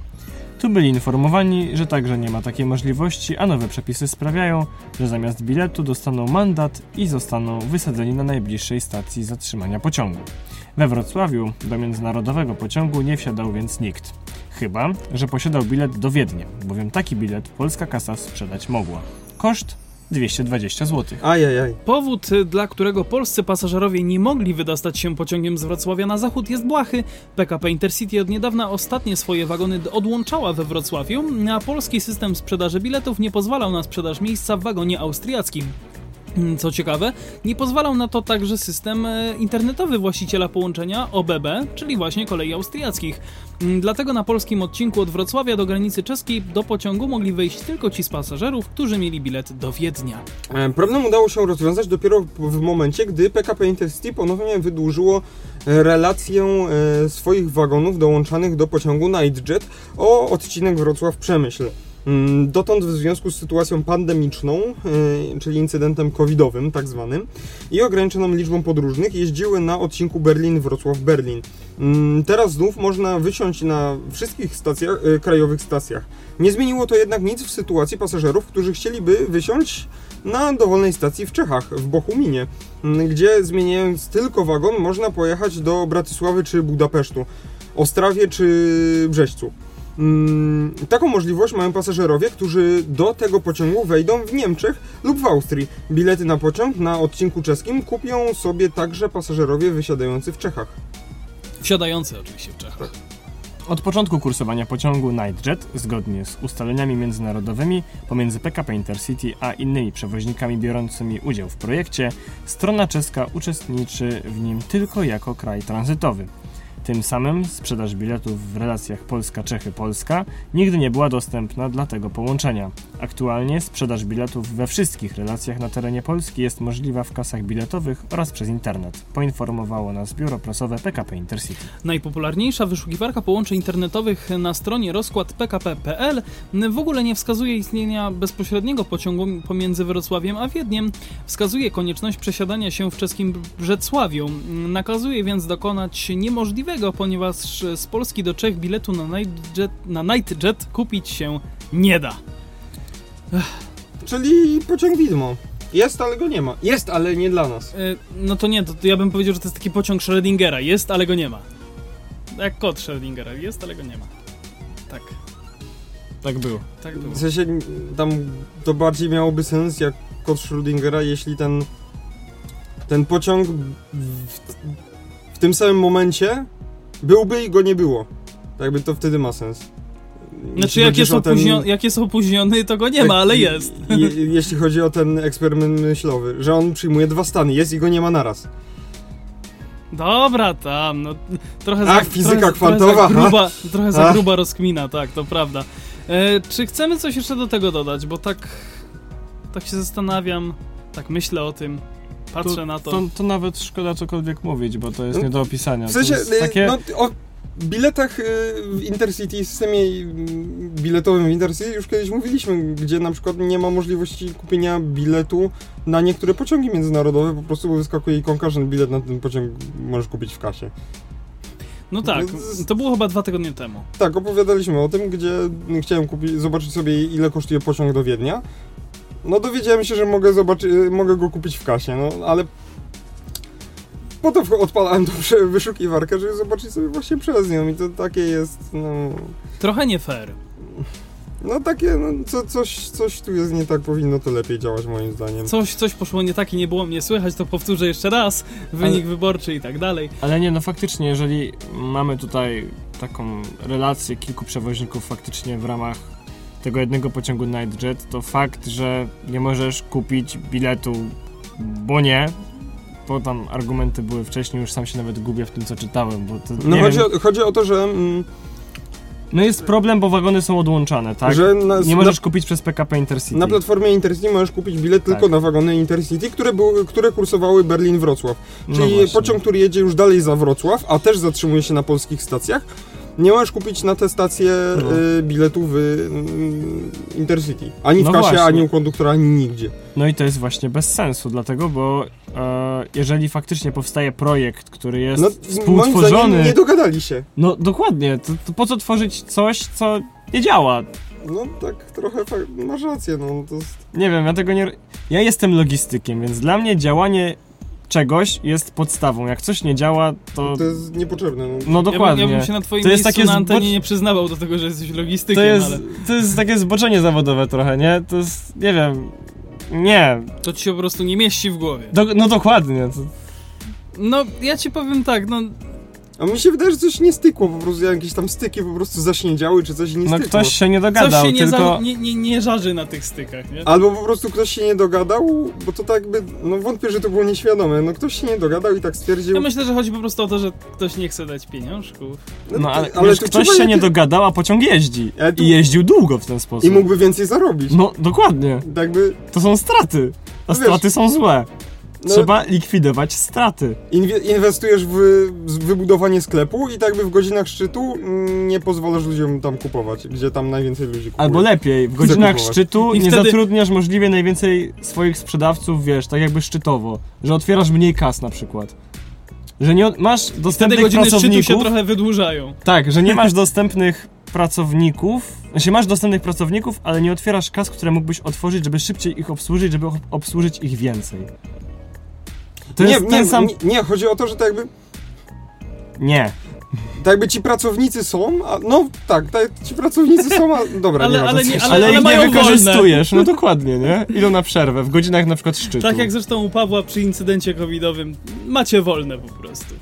Tu byli informowani, że także nie ma takiej możliwości, a nowe przepisy sprawiają, że zamiast biletu dostaną mandat i zostaną wysadzeni na najbliższej stacji zatrzymania pociągu. We Wrocławiu do międzynarodowego pociągu nie wsiadał więc nikt. Chyba, że posiadał bilet do Wiednia, bowiem taki bilet polska kasa sprzedać mogła. Koszt 220 zł. Ajajaj. Powód, y, dla którego polscy pasażerowie nie mogli wydostać się pociągiem z Wrocławia na zachód jest błahy. PKP Intercity od niedawna ostatnie swoje wagony odłączała we Wrocławiu, a polski system sprzedaży biletów nie pozwalał na sprzedaż miejsca w wagonie austriackim. Mm, Co ciekawe, nie pozwalał na to także system e, internetowy właściciela połączenia OBB, czyli właśnie kolei austriackich. Mm, Dlatego na polskim odcinku od Wrocławia do granicy czeskiej do pociągu mogli wejść tylko ci z pasażerów, którzy mieli bilet do Wiednia. E, Problem udało się rozwiązać dopiero w momencie, gdy PKP Intercity ponownie wydłużyło e, relację e, swoich wagonów dołączanych do pociągu Nightjet o odcinek Wrocław-Przemyśl. Mm, Dotąd w związku z sytuacją pandemiczną, e, czyli incydentem covidowym tak zwanym, i ograniczoną liczbą podróżnych jeździły na odcinku Berlin-Wrocław-Berlin. Mm, Teraz znów można wysiąść na wszystkich stacjach, e, krajowych stacjach. Nie zmieniło to jednak nic w sytuacji pasażerów, którzy chcieliby wysiąść na dowolnej stacji w Czechach, w Bochuminie, m, gdzie zmieniając tylko wagon można pojechać do Bratysławy czy Budapesztu, Ostrawie czy Brzeźcu. Mm, Taką możliwość mają pasażerowie, którzy do tego pociągu wejdą w Niemczech lub w Austrii. Bilety na pociąg na odcinku czeskim kupią sobie także pasażerowie wysiadający w Czechach. Wsiadający oczywiście w Czechach. Od początku kursowania pociągu Nightjet, zgodnie z ustaleniami międzynarodowymi pomiędzy PKP Intercity a innymi przewoźnikami biorącymi udział w projekcie, strona czeska uczestniczy w nim tylko jako kraj tranzytowy. Tym samym sprzedaż biletów w relacjach Polska-Czechy-Polska nigdy nie była dostępna dla tego połączenia. Aktualnie sprzedaż biletów we wszystkich relacjach na terenie Polski jest możliwa w kasach biletowych oraz przez internet, poinformowało nas biuro prasowe PKP Intercity. Najpopularniejsza wyszukiwarka połączeń internetowych na stronie rozkład pkp.pl w ogóle nie wskazuje istnienia bezpośredniego pociągu pomiędzy Wrocławiem a Wiedniem. Wskazuje konieczność przesiadania się w czeskim Brzecławiu. Nakazuje więc dokonać niemożliwego, ponieważ z Polski do Czech biletu na Nightjet, na Nightjet kupić się nie da. Czyli pociąg widmo. Jest, ale go nie ma. Jest, ale nie dla nas. E, No to nie, to, to ja bym powiedział, że to jest taki pociąg Schrödingera. Jest, ale go nie ma. Jak kod Schrödingera. Jest, ale go nie ma. Tak, Tak było. tak było. W sensie tam to bardziej miałoby sens jak kod Schrödingera, jeśli ten ten pociąg w, w tym samym momencie byłby i go nie było. Jakby to wtedy ma sens. Znaczy, jak jest, ten- opóźniony, jak jest opóźniony, to go nie tak, ma, ale je- jest. Je, jeśli chodzi o ten eksperyment myślowy, że on przyjmuje dwa stany, jest i go nie ma naraz. Dobra, tam, no trochę Ach, za, fizyka trochę, kwantowa, Trochę za gruba, trochę za gruba rozkmina, tak, to prawda. E, czy chcemy coś jeszcze do tego dodać? Bo tak, tak się zastanawiam, tak myślę o tym, patrzę na to. To, to nawet szkoda cokolwiek mówić, bo to jest No, nie do opisania. W sensie, to jest y, takie... no, o biletach y, w Intercity, systemie y, biletowym w Intercity już kiedyś mówiliśmy, gdzie na przykład nie ma możliwości kupienia biletu na niektóre pociągi międzynarodowe, po prostu wyskakuje ikonka, że bilet na ten pociąg możesz kupić w kasie. No tak, to było chyba dwa tygodnie temu. Tak, opowiadaliśmy o tym, gdzie chciałem kupić, zobaczyć sobie ile kosztuje pociąg do Wiednia. No dowiedziałem się, że mogę zobaczyć, mogę go kupić w kasie, no ale potem odpalałem tą wyszukiwarkę, żeby zobaczyć sobie właśnie przez nią i to takie jest, no, Trochę nie fair. no takie, no co, coś, coś tu jest nie tak, powinno to lepiej działać moim zdaniem. Coś, coś poszło nie tak i nie było mnie słychać, to powtórzę jeszcze raz. Wynik Ale- wyborczy i tak dalej. Ale nie, no faktycznie, jeżeli mamy tutaj taką relację kilku przewoźników faktycznie w ramach tego jednego pociągu Nightjet, to fakt, że nie możesz kupić biletu, bo nie, bo tam argumenty były wcześniej, już sam się nawet gubię w tym, co czytałem, bo to No chodzi o, chodzi o to, że, mm, No jest problem, bo wagony są odłączane, tak? na, Nie możesz kupić przez PKP Intercity. Na platformie Intercity możesz kupić bilet Tak. tylko na wagony Intercity, które, były, które kursowały Berlin-Wrocław. No Czyli właśnie. pociąg, który jedzie już dalej za Wrocław, a też zatrzymuje się na polskich stacjach, nie możesz kupić na te stacje No. y, biletu w y, Intercity. Ani w No kasie, właśnie. ani u konduktora, ani nigdzie. No i to jest właśnie bez sensu, dlatego, bo e, jeżeli faktycznie powstaje projekt, który jest No, współtworzony... nie dogadali się. No dokładnie, to, to po co tworzyć coś, co nie działa? No tak trochę masz rację, no to jest... Nie wiem, ja tego nie... Ja jestem logistykiem, więc dla mnie działanie czegoś jest podstawą. Jak coś nie działa, to... To jest niepotrzebne. No. No Ja bym, dokładnie. ja bym się na twoim To jest takie na antenie zbocz- nie przyznawał do tego, że jesteś logistykiem, To jest, ale... to jest takie zboczenie zawodowe trochę, nie? To jest, nie wiem... Nie, To ci się po prostu nie mieści w głowie. do, no dokładnie. To, No, ja ci powiem tak, no, A mi się wydaje, że coś nie stykło, po prostu jakieś tam styki po prostu zaśniedziały, czy coś nie no stykło. ktoś się nie coś dogadał, się nie, tylko... za, nie, nie, nie żarzy na tych stykach, nie? Albo po prostu ktoś się nie dogadał, bo to tak by, no wątpię, że to było nieświadome, no ktoś się nie dogadał i tak stwierdził... Ja myślę, że chodzi po prostu o to, że ktoś nie chce dać pieniążków. No ale, ale wiesz, to ktoś się nie dogadał, a pociąg jeździ. Ale tu- I jeździł długo w ten sposób. I mógłby więcej zarobić. No dokładnie. Tak by To są straty. A No wiesz- straty są złe. No- Trzeba likwidować straty. inwestujesz w wybudowanie sklepu i tak by w godzinach szczytu mm, nie pozwalasz ludziom tam kupować, gdzie tam najwięcej ludzi kupuje. Albo lepiej, w godzinach szczytu I nie wtedy- zatrudniasz możliwie najwięcej swoich sprzedawców, wiesz, tak jakby szczytowo. Że otwierasz mniej kas na przykład. Że nie masz Wtedy dostępnych godziny szczytu pracowników. się trochę wydłużają. Tak, że nie masz *laughs* dostępnych pracowników. Znaczy masz dostępnych pracowników, ale nie otwierasz kas, które mógłbyś otworzyć, żeby szybciej ich obsłużyć, żeby ob- obsłużyć ich więcej. To nie, jest nie, ten sam. nie, nie, chodzi o to, że tak jakby, Nie. tak jakby ci pracownicy są, a, no tak, tak, ci pracownicy są, a *laughs* dobra, Ale- nie ma ale nie- coś. Ale, ale ich nie wykorzystujesz. No *laughs* dokładnie, nie? Idą na przerwę, w godzinach na przykład szczytu. Tak jak zresztą u Pawła przy incydencie covidowym. Macie wolne po prostu.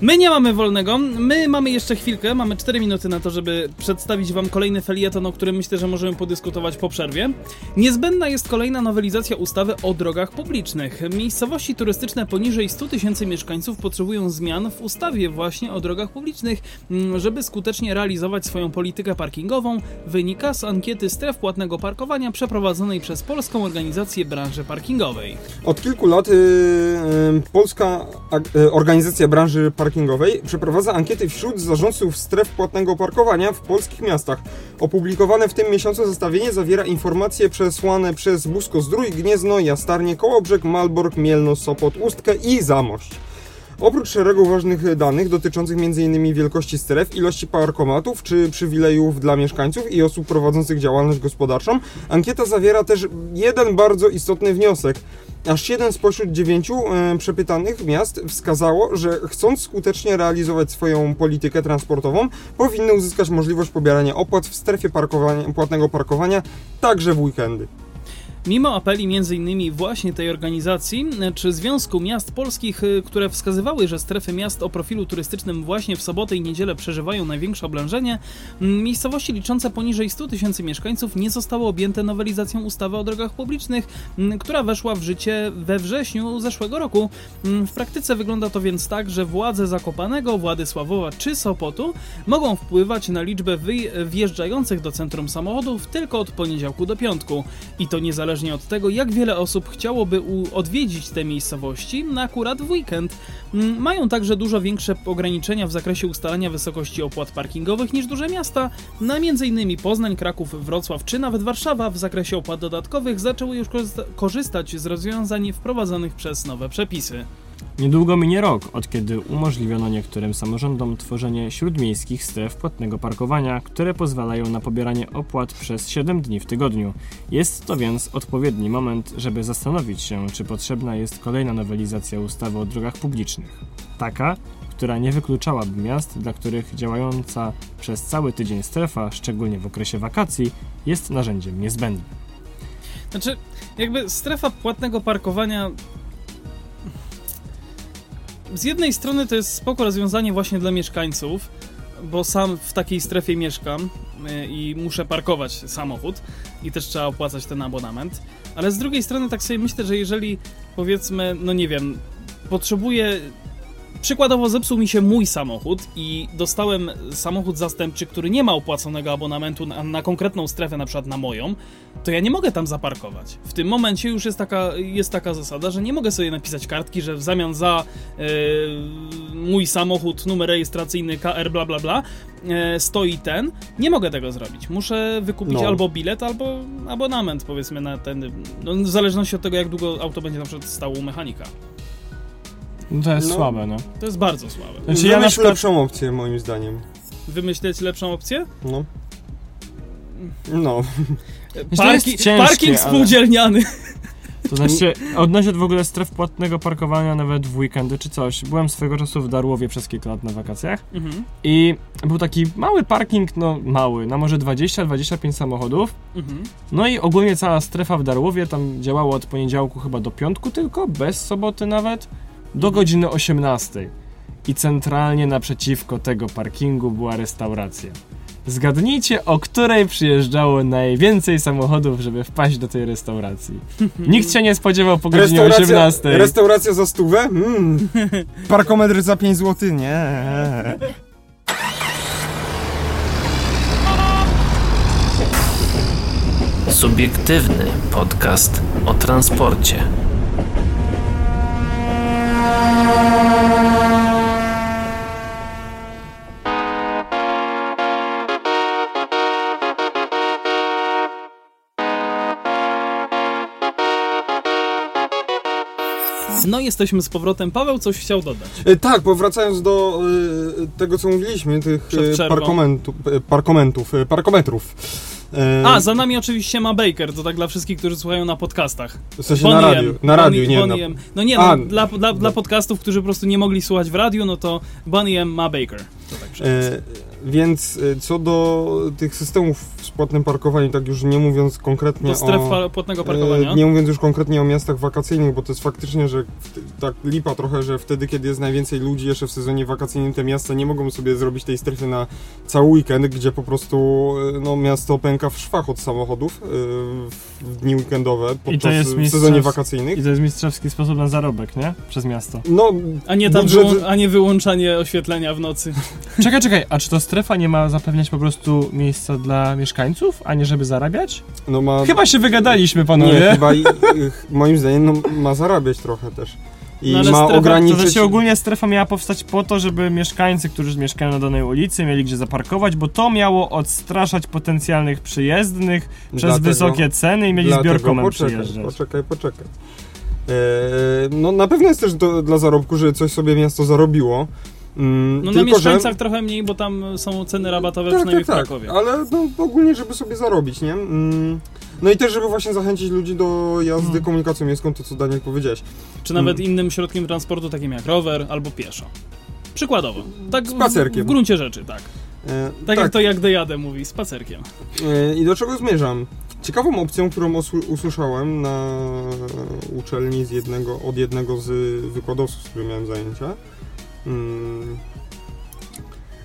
My nie mamy wolnego, my mamy jeszcze chwilkę, mamy 4 minuty na to, żeby przedstawić wam kolejny felieton, o którym myślę, że możemy podyskutować po przerwie. Niezbędna jest kolejna nowelizacja ustawy o drogach publicznych. Miejscowości turystyczne poniżej 100 tysięcy mieszkańców potrzebują zmian w ustawie właśnie o drogach publicznych, mm, żeby skutecznie realizować swoją politykę parkingową, wynika z ankiety stref płatnego parkowania przeprowadzonej przez Polską Organizację Branży Parkingowej. Od kilku lat y, y, Polska y, Organizacja Branży Parkingowej przeprowadza ankiety wśród zarządców stref płatnego parkowania w polskich miastach. Opublikowane w tym miesiącu zestawienie zawiera informacje przesłane przez Busko Zdrój, Gniezno, Jastarnie, Kołobrzeg, Malbork, Mielno, Sopot, Ustkę i Zamość. Oprócz szeregu ważnych danych dotyczących m.in. wielkości stref, ilości parkomatów czy przywilejów dla mieszkańców i osób prowadzących działalność gospodarczą, ankieta zawiera też jeden bardzo istotny wniosek. Aż 7 spośród 9 e, przepytanych miast wskazało, że chcąc skutecznie realizować swoją politykę transportową, powinny uzyskać możliwość pobierania opłat w strefie parkowania, płatnego parkowania także w weekendy. Mimo apeli m.in. właśnie tej organizacji, czy Związku Miast Polskich, y, które wskazywały, że strefy miast o profilu turystycznym właśnie w sobotę i niedzielę przeżywają największe oblężenie, miejscowości liczące poniżej 100 tysięcy mieszkańców nie zostały objęte nowelizacją ustawy o drogach publicznych, która weszła w życie we wrześniu zeszłego roku. W praktyce wygląda to więc tak, że władze Zakopanego, Władysławowa czy Sopotu mogą wpływać na liczbę wyj- wjeżdżających do centrum samochodów tylko od poniedziałku do piątku. I to niezależnie od tego, jak wiele osób chciałoby odwiedzić te miejscowości na akurat w weekend. Mm, Mają także dużo większe ograniczenia w zakresie ustalania wysokości opłat parkingowych niż duże miasta. Na m.in. Poznań, Kraków, Wrocław czy nawet Warszawa w zakresie opłat dodatkowych zaczęły już korzysta- korzystać z rozwiązań wprowadzonych przez nowe przepisy. Niedługo minie rok, od kiedy umożliwiono niektórym samorządom tworzenie śródmiejskich stref płatnego parkowania, które pozwalają na pobieranie opłat przez 7 dni w tygodniu. Jest to więc odpowiedni moment, żeby zastanowić się, czy potrzebna jest kolejna nowelizacja ustawy o drogach publicznych. Taka, która nie wykluczałaby miast, dla których działająca przez cały tydzień strefa, szczególnie w okresie wakacji, jest narzędziem niezbędnym. Znaczy, jakby strefa płatnego parkowania. Z jednej strony to jest spoko rozwiązanie właśnie dla mieszkańców, bo sam w takiej strefie mieszkam y, i muszę parkować samochód i też trzeba opłacać ten abonament. Ale z drugiej strony tak sobie myślę, że jeżeli powiedzmy, no nie wiem, potrzebuję. Przykładowo zepsuł mi się mój samochód i dostałem samochód zastępczy, który nie ma opłaconego abonamentu na, na konkretną strefę, na przykład na moją, to ja nie mogę tam zaparkować. W tym momencie już jest taka, jest taka zasada, że nie mogę sobie napisać kartki, że w zamian za e, mój samochód, numer rejestracyjny KR bla bla bla e, stoi ten. Nie mogę tego zrobić. Muszę wykupić No. albo bilet, albo abonament powiedzmy na ten, no, w zależności od tego jak długo auto będzie na przykład stało u mechanika. No to jest No. słabe, no. To jest bardzo słabe. Znaczy ja na Wymyśl przykład... lepszą opcję moim zdaniem. Wymyśleć lepszą opcję? No. No. *laughs* to jest Parki, ciężkie, parking ale- spółdzielniany. To znaczy, odnośnie w ogóle stref płatnego parkowania nawet w weekendy czy coś. Byłem swego czasu w Darłowie przez kilka lat na wakacjach Mhm. i był taki mały parking, no mały, na może 20-25 samochodów. Mhm. No i ogólnie cała strefa w Darłowie tam działała od poniedziałku chyba do piątku tylko, bez soboty nawet, do godziny 18. I centralnie naprzeciwko tego parkingu była restauracja. Zgadnijcie, o której przyjeżdżało najwięcej samochodów, żeby wpaść do tej restauracji. *laughs* Nikt się nie spodziewał po godzinie 18. restauracja za stówę? Mm. *laughs* Parkometr za 5 zł? Nie. Subiektywny podcast o transporcie. No jesteśmy z powrotem. Paweł coś chciał dodać. E, Tak, bo wracając do e, tego, co mówiliśmy, tych e, parkomentu, parkomentów, parkometrów. A, za nami oczywiście ma Baker, to tak dla wszystkich, którzy słuchają na podcastach. W sensie na radiu, na radiu, nie Bonnie na... No nie, no, A, dla, dla, dla podcastów, którzy po prostu nie mogli słuchać w radiu, no to Bonnie M ma Baker. To tak. E, więc co do tych systemów z płatnym parkowaniem, tak już nie mówiąc konkretnie Do stref o... płatnego parkowania. E, Nie mówiąc już konkretnie o miastach wakacyjnych, bo to jest faktycznie, że w, tak lipa trochę, że wtedy, kiedy jest najwięcej ludzi jeszcze w sezonie wakacyjnym, te miasta nie mogą sobie zrobić tej strefy na cały weekend, gdzie po prostu e, no, miasto pęka w szwach od samochodów e, w dni weekendowe podczas jest w sezonie wakacyjnych. I to jest mistrzowski sposób na zarobek, nie? Przez miasto. No, A nie, tam budżet- wyłą- a nie wyłączanie oświetlenia w nocy. Czekaj, czekaj, a czy to strefa nie ma zapewniać po prostu miejsca dla mieszkańców, a nie żeby zarabiać? no ma... Chyba się wygadaliśmy, nie, panowie. chyba i, moim zdaniem no, ma zarabiać trochę też. I No, ale ma strefa- To ograniczyć... znaczy ogólnie strefa miała powstać po to, żeby mieszkańcy, którzy mieszkają na danej ulicy, mieli gdzie zaparkować, bo to miało odstraszać potencjalnych przyjezdnych przez Dlatego- wysokie ceny i mieli zbiorkomem poczekaj, przyjeżdżać. Poczekaj, poczekaj. Eee, no na pewno jest też do, dla zarobku, że coś sobie miasto zarobiło. Mm, No na mieszkańcach że... trochę mniej, bo tam są ceny rabatowe, Tak, przynajmniej tak, w tak, Krakowie. ale no, ogólnie, żeby sobie zarobić, nie? Mm, no i też, żeby właśnie zachęcić ludzi do jazdy Hmm. komunikacją miejską, to co Daniel powiedziałeś. Czy nawet Mm. innym środkiem transportu, takim jak rower albo pieszo. Przykładowo. Tak w- Spacerkiem. W gruncie rzeczy, tak. E, Tak, jak to jak Dejadę mówi, spacerkiem. E, I do czego zmierzam? Ciekawą opcją, którą usłyszałem na uczelni z jednego, od jednego z wykładowców, z którym miałem zajęcia. Mm,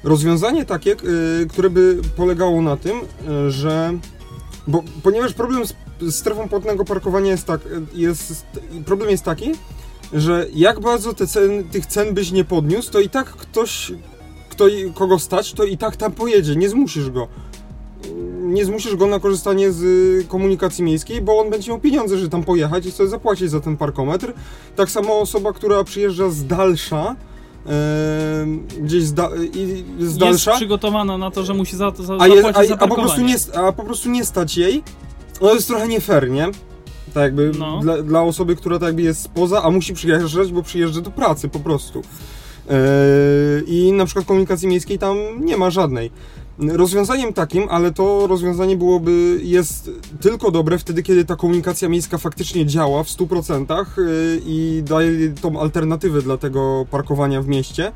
rozwiązanie takie, y, które by polegało na tym, y, że bo, ponieważ problem z, z strefą płatnego parkowania jest tak, y, jest, problem jest taki, że jak bardzo te cen, tych cen byś nie podniósł, to i tak ktoś, kto, kogo stać, to i tak tam pojedzie, nie zmusisz go. Nie zmusisz go na korzystanie z komunikacji miejskiej, bo on będzie miał pieniądze, żeby tam pojechać i sobie zapłacić za ten parkometr. Tak samo osoba, która przyjeżdża z dalsza, em, gdzieś z, da, i, z Jest dalsza, przygotowana na to, że musi za to za, a, jest, zapłacić za a, a, po prostu nie, a po prostu nie stać jej, no to jest trochę nie fair, nie? Tak jakby No. dla, dla osoby, która tak jakby jest spoza, a musi przyjeżdżać, bo przyjeżdża do pracy po prostu. Yy, I na przykład komunikacji miejskiej tam nie ma żadnej. Rozwiązaniem takim, ale to rozwiązanie byłoby, jest tylko dobre wtedy, kiedy ta komunikacja miejska faktycznie działa w 100% yy, i daje tą alternatywę dla tego parkowania w mieście.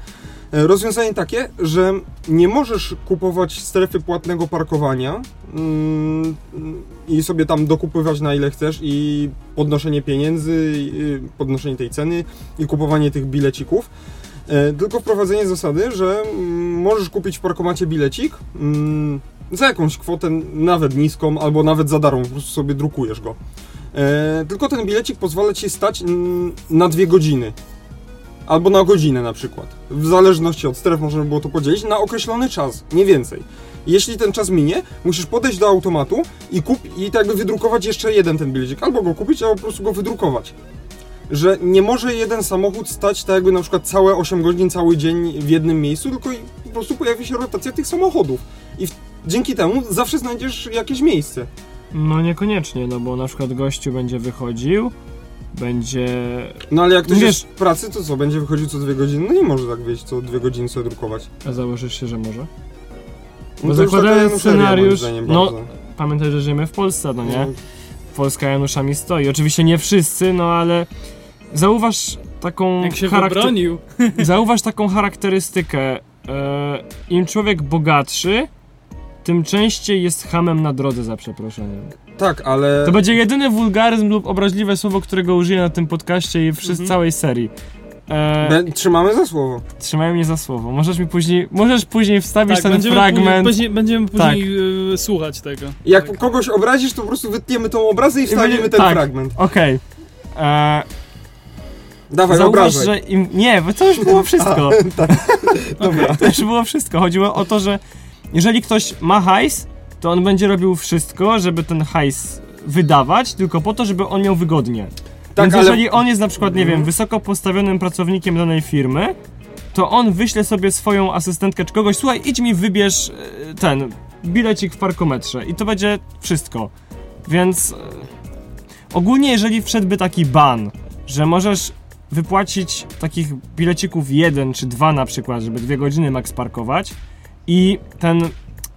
Yy, Rozwiązanie takie, że nie możesz kupować strefy płatnego parkowania mm, i sobie tam dokupywać na ile chcesz i podnoszenie pieniędzy, podnoszenie tej ceny i kupowanie tych bilecików. E, Tylko wprowadzenie zasady, że mm, możesz kupić w parkomacie bilecik mm, za jakąś kwotę nawet niską, albo nawet za darmo, po prostu sobie drukujesz go. E, Tylko ten bilecik pozwala ci stać mm, na dwie godziny. Albo na godzinę na przykład. W zależności od stref można by było to podzielić na określony czas, nie więcej. Jeśli ten czas minie, musisz podejść do automatu i kup i tak wydrukować jeszcze jeden ten bilecik. Albo go kupić, albo po prostu go wydrukować że nie może jeden samochód stać tak jakby na przykład całe 8 godzin, cały dzień w jednym miejscu, tylko po prostu pojawi się rotacja tych samochodów. I w, dzięki temu zawsze znajdziesz jakieś miejsce. No niekoniecznie, no bo na przykład gościu będzie wychodził, będzie... No ale jak ktoś Wiesz- jest w pracy, to co, będzie wychodził co dwie godziny? No nie może tak wyjść co dwie godziny sobie drukować. A założysz się, że może? No Bo taka zakładając scenariusz- zdaniem, no, bardzo. Pamiętaj, że żyjemy w Polsce, no nie? Polska Januszami stoi. Oczywiście nie wszyscy, no ale zauważ taką Jak się charakter- wybronił. *laughs* Zauważ taką charakterystykę. E, Im człowiek bogatszy, tym częściej jest hamem na drodze, za przeproszeniem. Tak, ale... To będzie jedyny wulgaryzm lub obraźliwe słowo, którego użyję na tym podcaście i w Mhm. całej serii. E, trzymamy za słowo. Trzymają mnie za słowo. Możesz mi później, możesz później wstawić Tak, ten będziemy, fragment. Później, będziemy później y, słuchać tego. Jak tak. kogoś obrazisz, to po prostu wytniemy tą obrazę i wstawimy ten tak. fragment. Okej. E, Dawaj, Zauważ, że im... Nie, bo to już było *laughs* wszystko. *laughs* Dobra. To już było wszystko. Chodziło o to, że jeżeli ktoś ma hajs, to on będzie robił wszystko, żeby ten hajs wydawać, tylko po to, żeby on miał wygodnie. Tak, Więc ale- jeżeli on jest na przykład, nie wiem, Mhm. wysoko postawionym pracownikiem danej firmy, to on wyśle sobie swoją asystentkę czy kogoś, słuchaj, idź mi wybierz e, ten bilecik w parkometrze i to będzie wszystko. Więc e, ogólnie jeżeli wszedłby taki ban, że możesz wypłacić takich bilecików jeden czy dwa na przykład, żeby dwie godziny max parkować i ten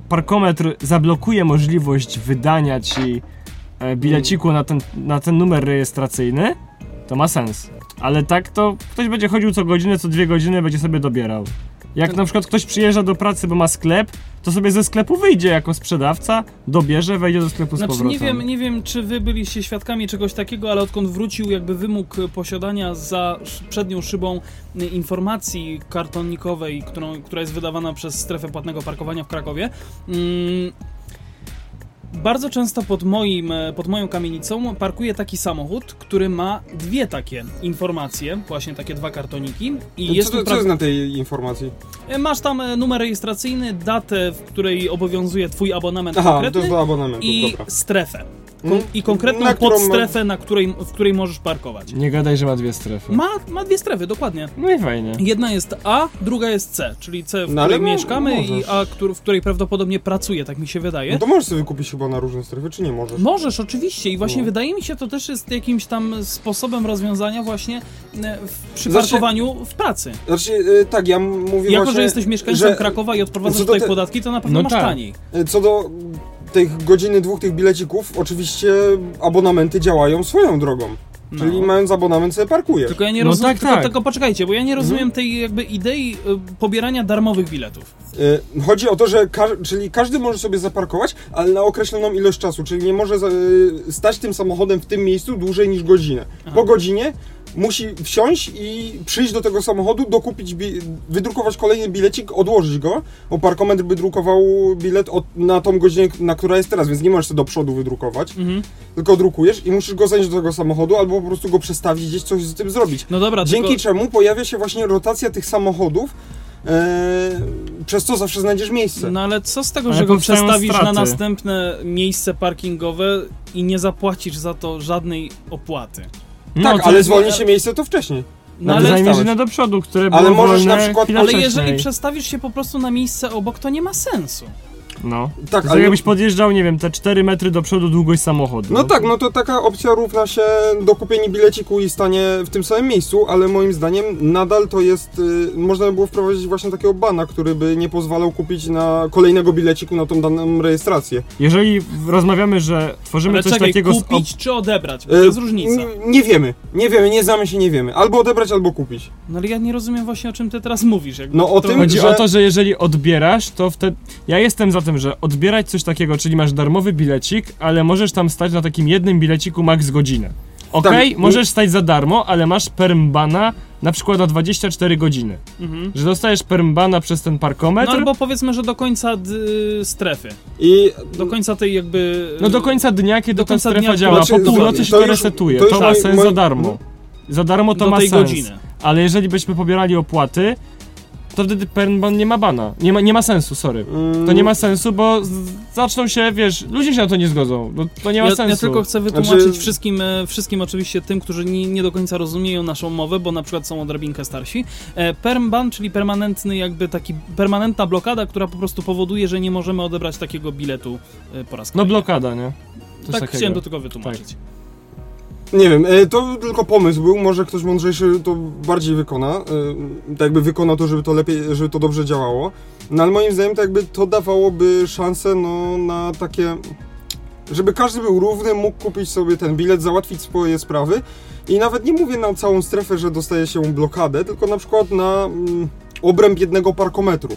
parkometr zablokuje możliwość wydania ci e, bileciku na ten, na ten numer rejestracyjny, to ma sens. Ale tak to ktoś będzie chodził co godzinę, co dwie godziny, będzie sobie dobierał. Jak na przykład ktoś przyjeżdża do pracy, bo ma sklep, to sobie ze sklepu wyjdzie jako sprzedawca, dobierze, wejdzie do sklepu z Znaczy powrotem. nie wiem, nie wiem, czy wy byliście świadkami czegoś takiego, ale odkąd wrócił jakby wymóg posiadania za przednią szybą y, informacji kartonikowej, którą, która jest wydawana przez strefę płatnego parkowania w Krakowie, mm, bardzo często pod, moim, e, pod moją kamienicą parkuje taki samochód, który ma dwie takie informacje, właśnie takie dwa kartoniki i jest co, to- co pra- jest na tej informacji? E, Masz tam e, numer rejestracyjny, datę, w której obowiązuje twój abonament Aha, to konkretny jest do abonamentu, i dobra. strefę. Kon- Mm. I konkretną Na którą ma- podstrefę, na której, w której możesz parkować. Nie gadaj, że ma dwie strefy. Ma, ma dwie strefy, dokładnie. No i fajnie. Jedna jest A, druga jest C, czyli C, w No, której mo- mieszkamy i możesz. A, któr- w której prawdopodobnie pracuję, tak mi się wydaje. No to możesz sobie wykupić chyba na różne strefy, czy nie możesz? Możesz, oczywiście. I właśnie No. wydaje mi się, to też jest jakimś tam sposobem rozwiązania właśnie e, w, przy Znaczy- parkowaniu w pracy. Znaczy, y, tak, ja mówię Jako, właśnie, że jesteś mieszkańcem że- Krakowa i odprowadzasz tutaj te- podatki, to na pewno No masz tak. taniej. y, Co do tych godziny dwóch tych bilecików, oczywiście abonamenty działają swoją drogą. No. Czyli mając abonament sobie parkujesz. Tylko ja nie No rozumiem, tak, tylko, tak. tylko poczekajcie, bo ja nie rozumiem tej jakby idei y, pobierania darmowych biletów. Y, Chodzi o to, że ka czyli każdy może sobie zaparkować, ale na określoną ilość czasu, czyli nie może y, stać tym samochodem w tym miejscu dłużej niż godzinę. Po godzinie musi wsiąść i przyjść do tego samochodu, dokupić, bi- wydrukować kolejny bilecik, odłożyć go, bo parkometr by drukował bilet od, na tą godzinę, na która jest teraz, więc nie możesz sobie do przodu wydrukować, Mhm. tylko drukujesz i musisz go zanieść do tego samochodu, albo po prostu go przestawić, gdzieś coś z tym zrobić. No dobra, Dzięki tylko... czemu pojawia się właśnie rotacja tych samochodów, e, przez co zawsze znajdziesz miejsce. No ale co z tego, Ale że go przestawisz na straty. następne miejsce parkingowe i nie zapłacisz za to żadnej opłaty? No, tak, to ale jest- zwolni się miejsce to wcześniej. No ale ale, inne do przodu, które Ale było możesz na wolne przykład- chwilę ale wcześniej. jeżeli przestawisz się po prostu na miejsce obok, to nie ma sensu. No. Tak, ale... jakbyś podjeżdżał, nie wiem, te 4 metry do przodu długość samochodu. No tak, no to taka opcja równa się dokupienie bileciku i stanie w tym samym miejscu, ale moim zdaniem nadal to jest, y, można by było wprowadzić właśnie takiego bana, który by nie pozwalał kupić na kolejnego bileciku na tą daną rejestrację. Jeżeli rozmawiamy, że tworzymy Ale coś czekaj, takiego kupić czy odebrać? Bo E, to jest różnica. n- Nie wiemy, nie wiemy, nie znamy się, nie wiemy. Albo odebrać, albo kupić. No ale ja nie rozumiem właśnie o czym ty teraz mówisz. Jakby No o to- tym, Chodzi że- o to, że jeżeli odbierasz, to wtedy. Ja jestem za tym, że odbierać coś takiego, czyli masz darmowy bilecik, ale możesz tam stać na takim jednym bileciku max godzinę. Okej, Tak, możesz stać za darmo, ale masz permbana na przykład na 24 godziny. Mhm. Że dostajesz permbana przez ten parkometr. No albo powiedzmy, że do końca d- strefy. I Do końca tej jakby... No do końca dnia, kiedy Do ta końca strefa dnia, działa, znaczy, po północy się to już- resetuje. to To, ma sens moi- za darmo. Za darmo to do ma tej sens. godziny. Ale jeżeli byśmy pobierali opłaty, to wtedy Pernban nie ma bana. Nie ma, nie ma sensu, sorry. mm, To nie ma sensu, bo z, zaczną się, wiesz, ludzie się na to nie zgodzą. No, to nie ma Ja, sensu. ja tylko chcę wytłumaczyć Znaczy- wszystkim, e, wszystkim oczywiście tym, którzy nie, nie do końca rozumieją naszą mowę, bo na przykład są odrobinkę starsi. E, Permban, czyli permanentny jakby taki, permanentna blokada, która po prostu powoduje, że nie możemy odebrać takiego biletu e, po raz No kolejny. blokada, nie? Coś Tak takiego. chciałem to tylko wytłumaczyć. Nie wiem, e, to tylko pomysł był, może ktoś mądrzejszy to bardziej wykona, e, tak jakby wykona to, żeby to lepiej, żeby to dobrze działało, no ale moim zdaniem to jakby to dawałoby szansę no, na takie żeby każdy był równy, mógł kupić sobie ten bilet, załatwić swoje sprawy i nawet nie mówię na całą strefę, że dostaje się blokadę, tylko na przykład na mm, obręb jednego parkometru.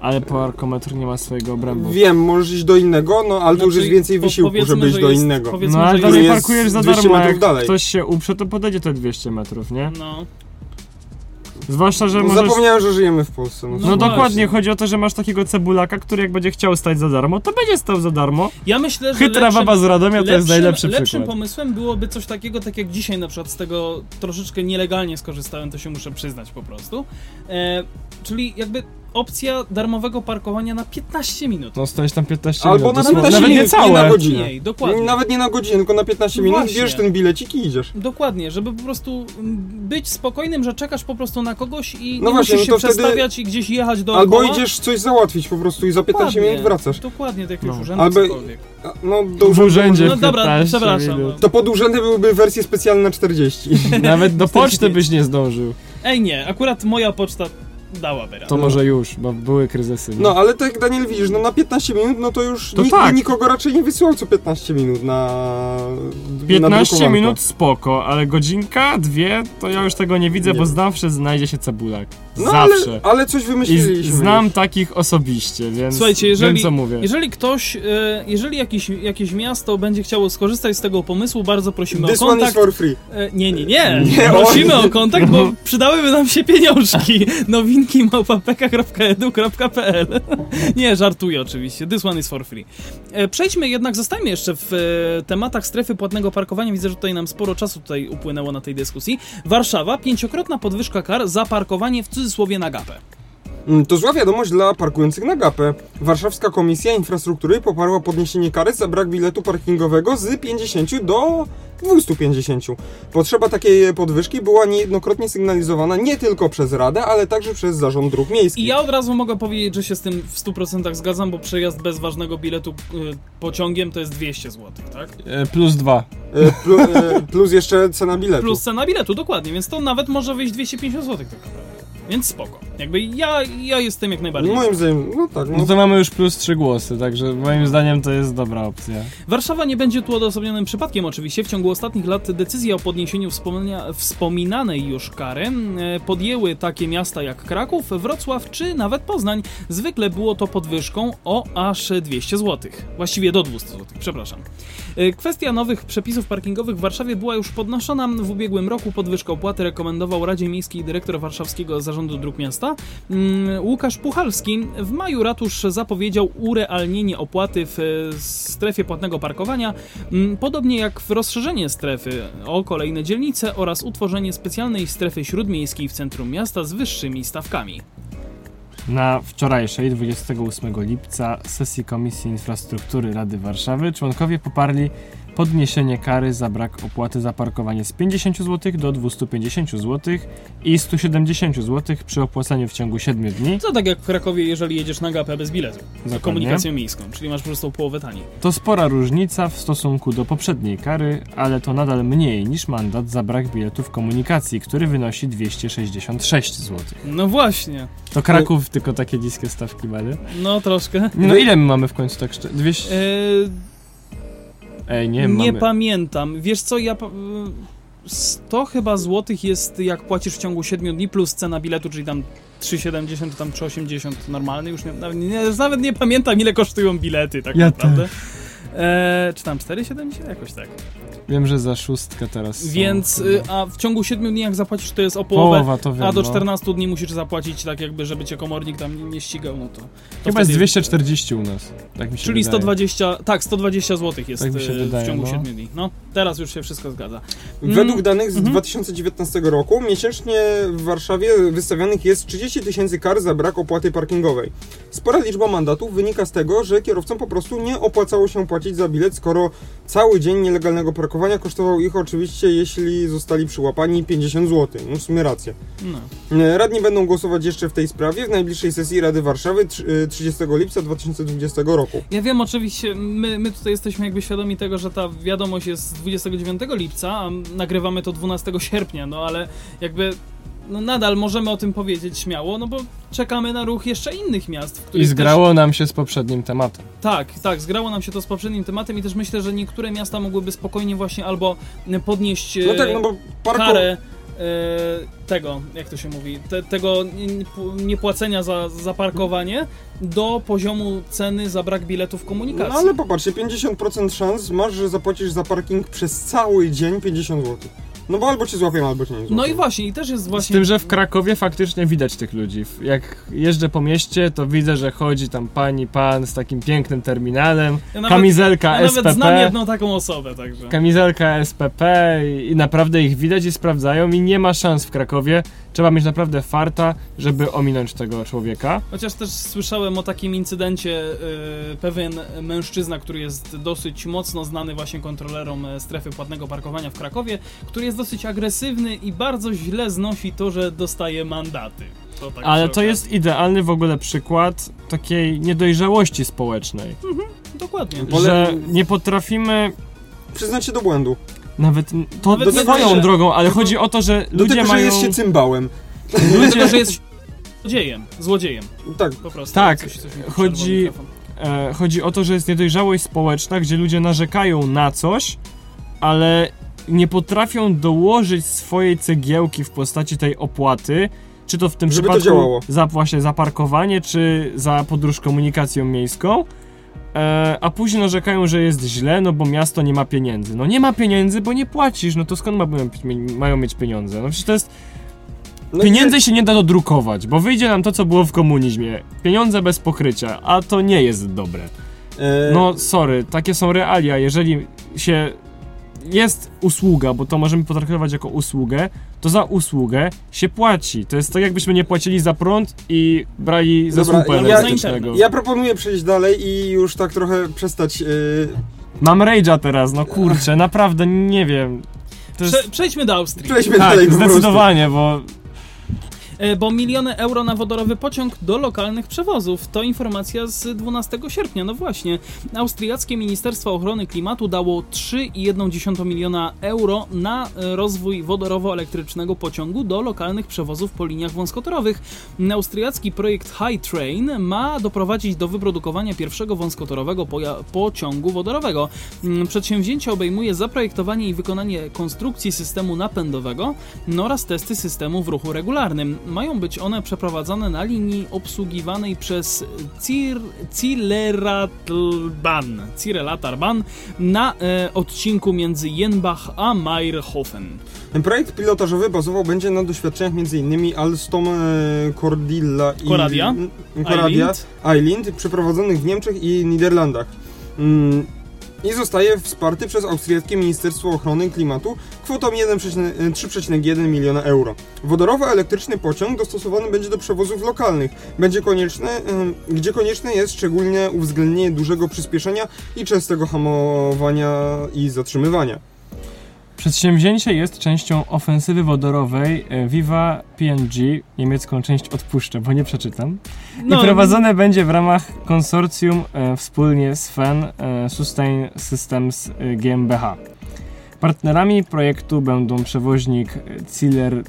Ale parkometr nie ma swojego obrębu. Wiem, możesz iść do innego, no ale to już jest Znaczy, więcej wysiłku, żeby iść że do jest- innego. No ale dalej parkujesz za 200 darmo, metrów jak dalej. ktoś się uprze, to podejdzie te 200 metrów, nie? No. Zwłaszcza, że No, możesz... Zapomniałem, że żyjemy w Polsce. No, No, No dokładnie, chodzi o to, że masz takiego cebulaka, który jak będzie chciał stać za darmo, to będzie stał za darmo. Ja myślę, że Chytra lepszym, baba z Radomia to jest lepszym, najlepszy lepszym przykład. pomysłem byłoby coś takiego, tak jak dzisiaj na przykład z tego troszeczkę nielegalnie skorzystałem, to się muszę przyznać po prostu. E, czyli jakby opcja darmowego parkowania na 15 minut. No stoisz tam 15 Albo minut. na dosłownie. 15 Nawet nie minut, nie całe. na godzinę. Mniej, dokładnie. Nawet nie na godzinę, tylko na 15 minut, Właśnie. bierzesz ten bilecik i idziesz. Dokładnie, żeby po prostu mm, być spokojnym, że czekasz po prostu na kogoś i No nie właśnie, musisz no się to wtedy- przestawiać i gdzieś jechać do Albo idziesz coś załatwić po prostu i za 15 minut wracasz. Dokładnie, tak jak No. urzędu Albo- No, do W urzędzie No dobra, 15 przepraszam. minut. To pod urzędy byłyby wersje specjalne na 40. Nawet do poczty 45. byś nie zdążył. Ej nie, akurat moja poczta dałaby radę. To może już, bo były kryzysy. nie? No, ale tak jak Daniel widzisz, no na 15 minut, no to już To nikt tak. nikogo raczej nie wysyłał co 15 minut na... na 15 drukowanko. minut spoko, ale godzinka, dwie, to ja już tego nie widzę, Nie. bo zawsze znajdzie się cebulak. No zawsze. ale, ale coś I wymyśliliśmy. z, znam już. takich osobiście, więc Słuchajcie, jeżeli- wiem co mówię. Jeżeli ktoś, e, jeżeli jakieś, jakieś miasto będzie chciało skorzystać z tego pomysłu, bardzo prosimy This o one is kontakt. for free. E, nie, nie, nie, Nie, prosimy oj. o *laughs* kontakt, bo przydałyby nam się pieniążki. *laughs* Nowinki małpa.pk.edu.pl *laughs* Nie, żartuję oczywiście. This one is for free. E, Przejdźmy jednak, zostańmy jeszcze w e, tematach strefy płatnego parkowania. Widzę, że tutaj nam sporo czasu tutaj upłynęło na tej dyskusji. Warszawa, pięciokrotna podwyżka kar za parkowanie w cudzysłowie na gapę. Mm, To zła wiadomość dla parkujących na gapę. Warszawska Komisja Infrastruktury poparła podniesienie kary za brak biletu parkingowego z 50 do 250. Potrzeba takiej podwyżki była niejednokrotnie sygnalizowana nie tylko przez Radę, ale także przez Zarząd Dróg Miejskich. I ja od razu mogę powiedzieć, że się z tym w 100% zgadzam, bo przejazd bez ważnego biletu y, pociągiem to jest 200 zł, tak? E, plus dwa. E, Plu, e, plus jeszcze cena biletu. Plus cena biletu, dokładnie, więc to nawet może wyjść 250 zł tak naprawdę. Więc spoko. Jakby ja, ja jestem jak najbardziej. Moim zdaniem, no tak. No, No to mamy już plus trzy głosy, także moim zdaniem to jest dobra opcja. Warszawa nie będzie tu odosobnionym przypadkiem oczywiście. W ciągu ostatnich lat decyzje o podniesieniu wspominanej już kary e, podjęły takie miasta jak Kraków, Wrocław czy nawet Poznań. Zwykle było to podwyżką o aż 200 zł. Właściwie do 200 zł, przepraszam. E, Kwestia nowych przepisów parkingowych w Warszawie była już podnoszona w ubiegłym roku. Podwyżkę opłaty rekomendował Radzie Miejskiej dyrektor Warszawskiego Zarządu Dróg Miasta mm, Łukasz Puchalski. W maju ratusz zapowiedział urealnienie opłaty w e, strefie płatnego parkowania, mm, podobnie jak w rozszerzenie strefy o kolejne dzielnice oraz utworzenie specjalnej strefy śródmiejskiej w centrum miasta z wyższymi stawkami. Na wczorajszej, 28 lipca, sesji Komisji Infrastruktury Rady Warszawy członkowie poparli podniesienie kary za brak opłaty za parkowanie z 50 zł do 250 zł i 170 zł przy opłacaniu w ciągu 7 dni. To tak jak w Krakowie, jeżeli jedziesz na gapę bez biletu, za komunikacją miejską, czyli masz po prostu połowę taniej. To spora różnica w stosunku do poprzedniej kary, ale to nadal mniej niż mandat za brak biletu w komunikacji, który wynosi 266 zł. No właśnie, To Kraków tylko takie niskie stawki ma, nie? no troszkę. No ile my mamy w końcu tak szczerze? 200... Eee, Ej, nie, nie mamy... pamiętam. Wiesz co, ja... pa- y, 100 chyba złotych jest jak płacisz w ciągu 7 dni plus cena biletu, czyli tam 3,70 tam 3,80 normalny. Już nie, nawet, nie, już nawet nie pamiętam ile kosztują bilety tak Ja naprawdę. Eee, czy tam 4,70? Jakoś tak. Wiem, że za szóstkę teraz są Więc, y, a w ciągu 7 dni jak zapłacisz to jest o połowę, Połowa to wiem, a do no. 14 dni musisz zapłacić tak jakby, żeby cię komornik tam nie, nie ścigał, no to... to Chyba jest wtedy- 240 u nas. Tak mi się Czyli wydaje. 120, tak, 120 zł jest Tak mi się y, wydaje, w ciągu no. 7 dni. No, teraz już się wszystko zgadza. Według danych z Mhm. 2019 roku miesięcznie w Warszawie wystawianych jest 30 tysięcy kar za brak opłaty parkingowej. Spora liczba mandatów wynika z tego, że kierowcom po prostu nie opłacało się płacić za bilet, skoro cały dzień nielegalnego parkowania kosztował ich oczywiście, jeśli zostali przyłapani 50 zł. No w sumie rację. No. E, Radni będą głosować jeszcze w tej sprawie w najbliższej sesji Rady Warszawy tr- e, 30 lipca 2020 roku. Ja wiem, oczywiście, my, my tutaj jesteśmy jakby świadomi tego, że ta wiadomość jest z 29 lipca, a nagrywamy to 12 sierpnia, no ale jakby no nadal możemy o tym powiedzieć śmiało, no bo czekamy na ruch jeszcze innych miast, w I zgrało nam się z poprzednim tematem. Też, tak, tak, zgrało nam się to z poprzednim tematem i też myślę, że niektóre miasta mogłyby spokojnie właśnie albo podnieść No e, tak, no bo parko... karę e, tego, jak to się mówi, te, tego nie- niepłacenia za, za parkowanie do poziomu ceny za brak biletów No komunikacji. ale popatrzcie, 50% szans masz, że zapłacisz za parking przez cały dzień 50 zł. No bo albo cię złapią, albo cię nie złapią. No i właśnie, i też jest Z właśnie... tym, że w Krakowie faktycznie widać tych ludzi. Jak jeżdżę po mieście, to widzę, że chodzi tam pani, pan z takim pięknym terminalem, Ja nawet- kamizelka ja nawet znam SPP, jedną taką osobę, także... kamizelka SPP i, i naprawdę ich widać i sprawdzają i nie ma szans w Krakowie. Trzeba mieć naprawdę farta, żeby ominąć tego człowieka. Chociaż też słyszałem o takim incydencie, y, pewien mężczyzna, który jest dosyć mocno znany właśnie kontrolerom e, strefy płatnego parkowania w Krakowie, który jest dosyć agresywny i bardzo źle znosi to, że dostaje mandaty. To tak Ale to jest idealny w ogóle przykład takiej niedojrzałości społecznej, Dokładnie. Pole- że nie potrafimy Przyznać się do błędu. Nawet to Nawet nie swoją że- drogą, ale chodzi o to, że Do ludzie tego, mają że jest się cymbałem. *laughs* Dlatego, że jest złodziejem. Złodziejem, Tak, po prostu. Tak, Coś, coś mi tu chodzi- przerwał mikrofon. E, chodzi o to, że jest niedojrzałość społeczna, gdzie ludzie narzekają na coś, ale nie potrafią dołożyć swojej cegiełki w postaci tej opłaty, czy to w tym Żeby to przypadku działało. za właśnie za parkowanie, czy za podróż komunikacją miejską. E, a później narzekają, że jest źle, no bo miasto nie ma pieniędzy. No nie ma pieniędzy, bo nie płacisz, no to skąd ma, mają mieć pieniądze? No przecież to jest no Pieniędzy się nie da dodrukować, bo wyjdzie nam to, co było w komunizmie. Pieniądze bez pokrycia, a to nie jest dobre. E, No, sorry, takie są realia. Jeżeli się jest usługa, bo to możemy potraktować jako usługę, to za usługę się płaci. To jest tak, jakbyśmy nie płacili za prąd i brali za Dobra, słupę ja-. Ja proponuję przejść dalej i już tak trochę przestać... e, Mam rage'a teraz, no kurczę, naprawdę nie wiem. To jest... Prze przejdźmy do Austrii. Przejdźmy Tak, dalej zdecydowanie, bo Bo miliony euro na wodorowy pociąg do lokalnych przewozów. To informacja z 12 sierpnia. No właśnie, austriackie Ministerstwo Ochrony Klimatu dało 3,1 miliona euro na e, rozwój wodorowo-elektrycznego pociągu do lokalnych przewozów po liniach wąskotorowych. Austriacki projekt High Train ma doprowadzić do wyprodukowania pierwszego wąskotorowego pociągu wodorowego. Mm, Przedsięwzięcie obejmuje zaprojektowanie i wykonanie konstrukcji systemu napędowego no oraz testy systemu w ruchu regularnym. Mają być one przeprowadzane na linii obsługiwanej przez Cir Zillertalbahn na e, odcinku między Jenbach a Meierhofen. Projekt pilotażowy bazował będzie na doświadczeniach m.in. Alstom, e, Cordilla i... Coradia, Coradia. Eiland, przeprowadzonych w Niemczech i Niderlandach. Mm, I zostaje wsparty przez austriackie Ministerstwo Ochrony Klimatu kwotą 1,3 3,1 miliona euro. Wodorowo-elektryczny pociąg dostosowany będzie do przewozów lokalnych, będzie konieczne, gdzie konieczne jest szczególnie uwzględnienie dużego przyspieszenia i częstego hamowania i zatrzymywania. Przedsięwzięcie jest częścią ofensywy wodorowej e, Viva PNG, niemiecką część odpuszczę, bo nie przeczytam. No, I prowadzone będzie w ramach konsorcjum e, wspólnie z FEN e, Sustain Systems e, GmbH. Partnerami projektu będą przewoźnik Ziller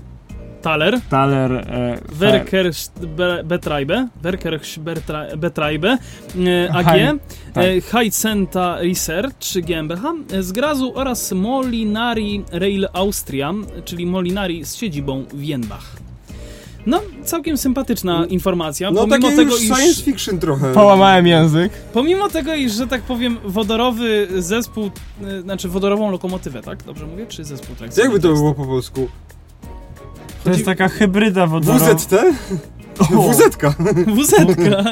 Thaler, Thaler e, Fer- Werkersbetreibe, Werkersbetreibe e, AG, Hi- tak. e, Highcenta Research GmbH e, z Grazu oraz Molinari Rail Austria, czyli Molinari z siedzibą w Jenbach. No, całkiem sympatyczna informacja. No pomimo takie tego, już iż, science fiction trochę. Połamałem język. pomimo tego, iż, że tak powiem, wodorowy zespół, e, znaczy wodorową lokomotywę, tak? Dobrze mówię? Czy zespół trakcyjny? Jakby to było po polsku? To jest taka hybryda wodorowa. WZT? WZ-ka. WZ-ka.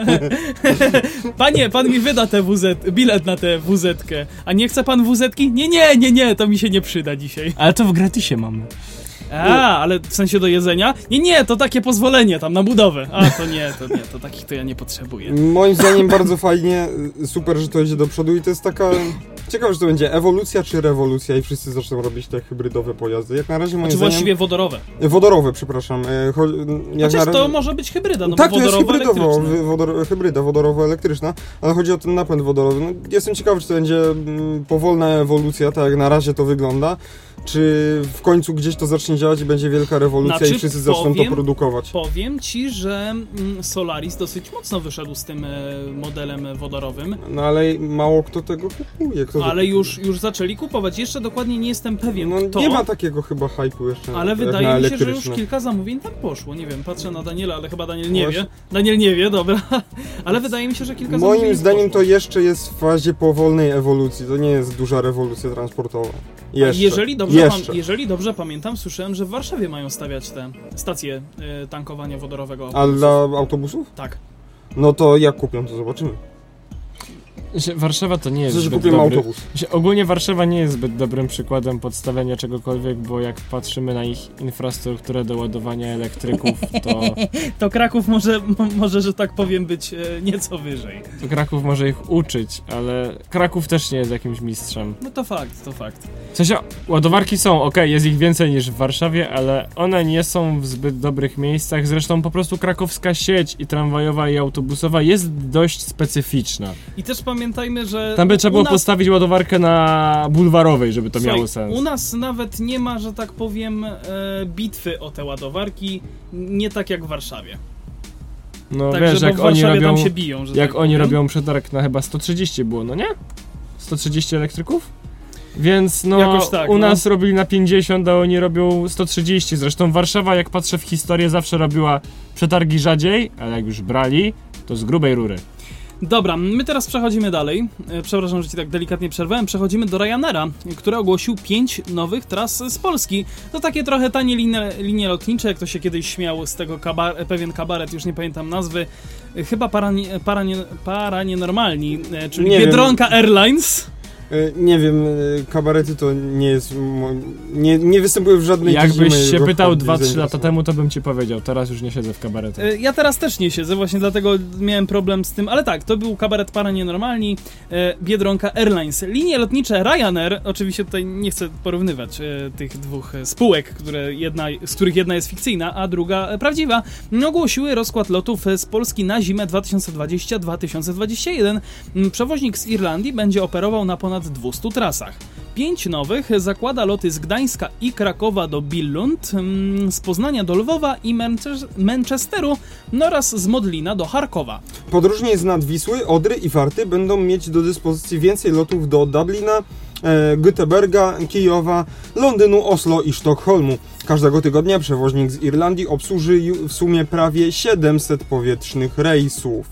Panie, pan mi wyda tę WZ, bilet na tę WZ-kę. A nie chce pan WZ-ki? Nie, nie, nie, nie, to mi się nie przyda dzisiaj. Ale to w gratisie mamy. A, ale w sensie do jedzenia? Nie, nie, to takie pozwolenie tam na budowę. A, to nie, to nie, to takich to ja nie potrzebuję. Moim zdaniem bardzo fajnie, super, że to idzie do przodu i to jest taka... Ciekawe, że to będzie ewolucja czy rewolucja i wszyscy zaczną robić te hybrydowe pojazdy. Jak na razie moim Czy zdaniem... właściwie wodorowe. Wodorowe, przepraszam. E, cho- Jak Chociaż na to może być hybryda, no tak, bo to jest wodorowo hybrydowo, wodor, hybryda wodorowo-elektryczna, ale chodzi o ten napęd wodorowy. No, jestem ciekawy, czy to będzie mm, powolna ewolucja, tak jak na razie to wygląda. Czy w końcu gdzieś to zacznie działać i będzie wielka rewolucja Znaczy, i wszyscy zaczną powiem- to produkować. Powiem ci, że mm, Solaris dosyć mocno wyszedł z tym e, modelem wodorowym, No ale mało kto tego kupuje. Kto to ale kupuje? już, już zaczęli kupować. Jeszcze dokładnie nie jestem pewien, No, kto. nie ma takiego chyba hypu jeszcze. Ale wydaje mi się, że już kilka zamówień tam poszło. Nie wiem, patrzę na Daniela, ale chyba Daniel nie Właśnie. wie. Daniel nie wie, dobra. *laughs* Ale wydaje mi się, że kilka zamówień Moim zdaniem to poszło. jeszcze jest w fazie powolnej ewolucji. To nie jest duża rewolucja transportowa. Jeszcze. Jeżeli dobrze, jeszcze. pam- jeżeli dobrze pamiętam, słyszałem, że w Warszawie mają stawiać te stacje e, tankowania wodorowego. A dla autobusów? Tak. No to jak kupią, to zobaczymy. Warszawa to nie jest Przecież zbyt dobry... autobus. Ogólnie Warszawa nie jest zbyt dobrym przykładem podstawiania czegokolwiek, bo jak patrzymy na ich infrastrukturę do ładowania elektryków, to, *laughs* To Kraków może, mo- może że tak powiem, być e, nieco wyżej. to Kraków może ich uczyć, ale Kraków też nie jest jakimś mistrzem. No to fakt, to fakt. W sensie, ładowarki są, ok, jest ich więcej niż w Warszawie, ale one nie są w zbyt dobrych miejscach. Zresztą po prostu krakowska sieć i tramwajowa i autobusowa jest dość specyficzna. I też pamiętajmy, że. Tam by trzeba było nas- postawić ładowarkę na bulwarowej, żeby to Słuchaj, miało sens. U nas nawet nie ma, że tak powiem, e, bitwy o te ładowarki. Nie tak jak w Warszawie. No Także, wiesz, jak oni robią, tam się biją. Jak tak oni robią przetarg na chyba 130 było, no nie? 130 elektryków? Więc no, tak, u no. nas robili na 50, a oni robią 130. Zresztą Warszawa, jak patrzę w historię, zawsze robiła przetargi rzadziej, ale jak już brali, to z grubej rury. Dobra, my teraz przechodzimy dalej. E, Przepraszam, że ci tak delikatnie przerwałem. Przechodzimy do Ryanaira, który ogłosił pięć nowych tras z Polski. To takie trochę tanie linie, linie lotnicze, jak to się kiedyś śmiał z tego kabar pewien kabaret, już nie pamiętam nazwy. E, Chyba para, para, nie, para nienormalni, e, czyli Nie wiem. Biedronka Airlines. E, Nie wiem, e, kabarety to nie jest. Nie, nie występuje w żadnej dziedzinie Jakbyś się pytał hobby 2-3 lata temu, to bym ci powiedział. Teraz już nie siedzę w kabaretach. E, Ja teraz też nie siedzę, właśnie dlatego miałem problem z tym, ale tak, to był kabaret para nienormalni, e, Biedronka Airlines. Linie lotnicze Ryanair, oczywiście tutaj nie chcę porównywać tych dwóch spółek, które jedna, z których jedna jest fikcyjna, a druga prawdziwa, ogłosiły rozkład lotów z Polski na zimę 2020-2021. Mm, Przewoźnik z Irlandii będzie operował na ponad 200 trasach. Pięć nowych zakłada loty z Gdańska i Krakowa do Billund, mm, z Poznania do Lwowa i Manches- Manchesteru oraz z Modlina do Charkowa. Podróżni z Nadwisły, Odry i Warty będą mieć do dyspozycji więcej lotów do Dublina, e, Göteborga, Kijowa, Londynu, Oslo i Sztokholmu. Każdego tygodnia przewoźnik z Irlandii obsłuży w sumie prawie 700 powietrznych rejsów.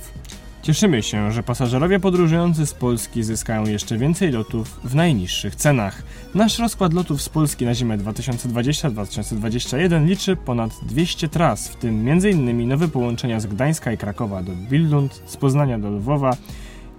Cieszymy się, że pasażerowie podróżujący z Polski zyskają jeszcze więcej lotów w najniższych cenach. Nasz rozkład lotów z Polski na zimę 2020-2021 liczy ponad 200 tras, w tym m.in. nowe połączenia z Gdańska i Krakowa do Billund, z Poznania do Lwowa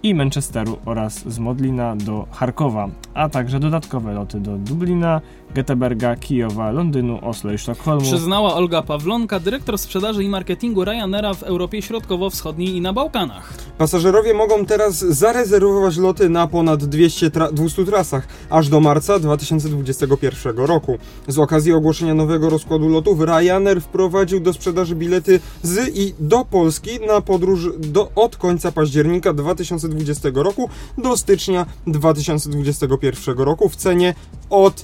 i Manchesteru oraz z Modlina do Charkowa, a także dodatkowe loty do Dublina, Göteborga, Kijowa, Londynu, Oslo i Sztokholmu. Przyznała Olga Pawlonka, dyrektor sprzedaży i marketingu Ryanaira w Europie Środkowo-Wschodniej i na Bałkanach. Pasażerowie mogą teraz zarezerwować loty na ponad 200 tra 200 trasach aż do marca 2021 roku. Z okazji ogłoszenia nowego rozkładu lotów Ryanair wprowadził do sprzedaży bilety z i do Polski na podróż do, od końca października 2020 roku do stycznia 2021 roku w cenie od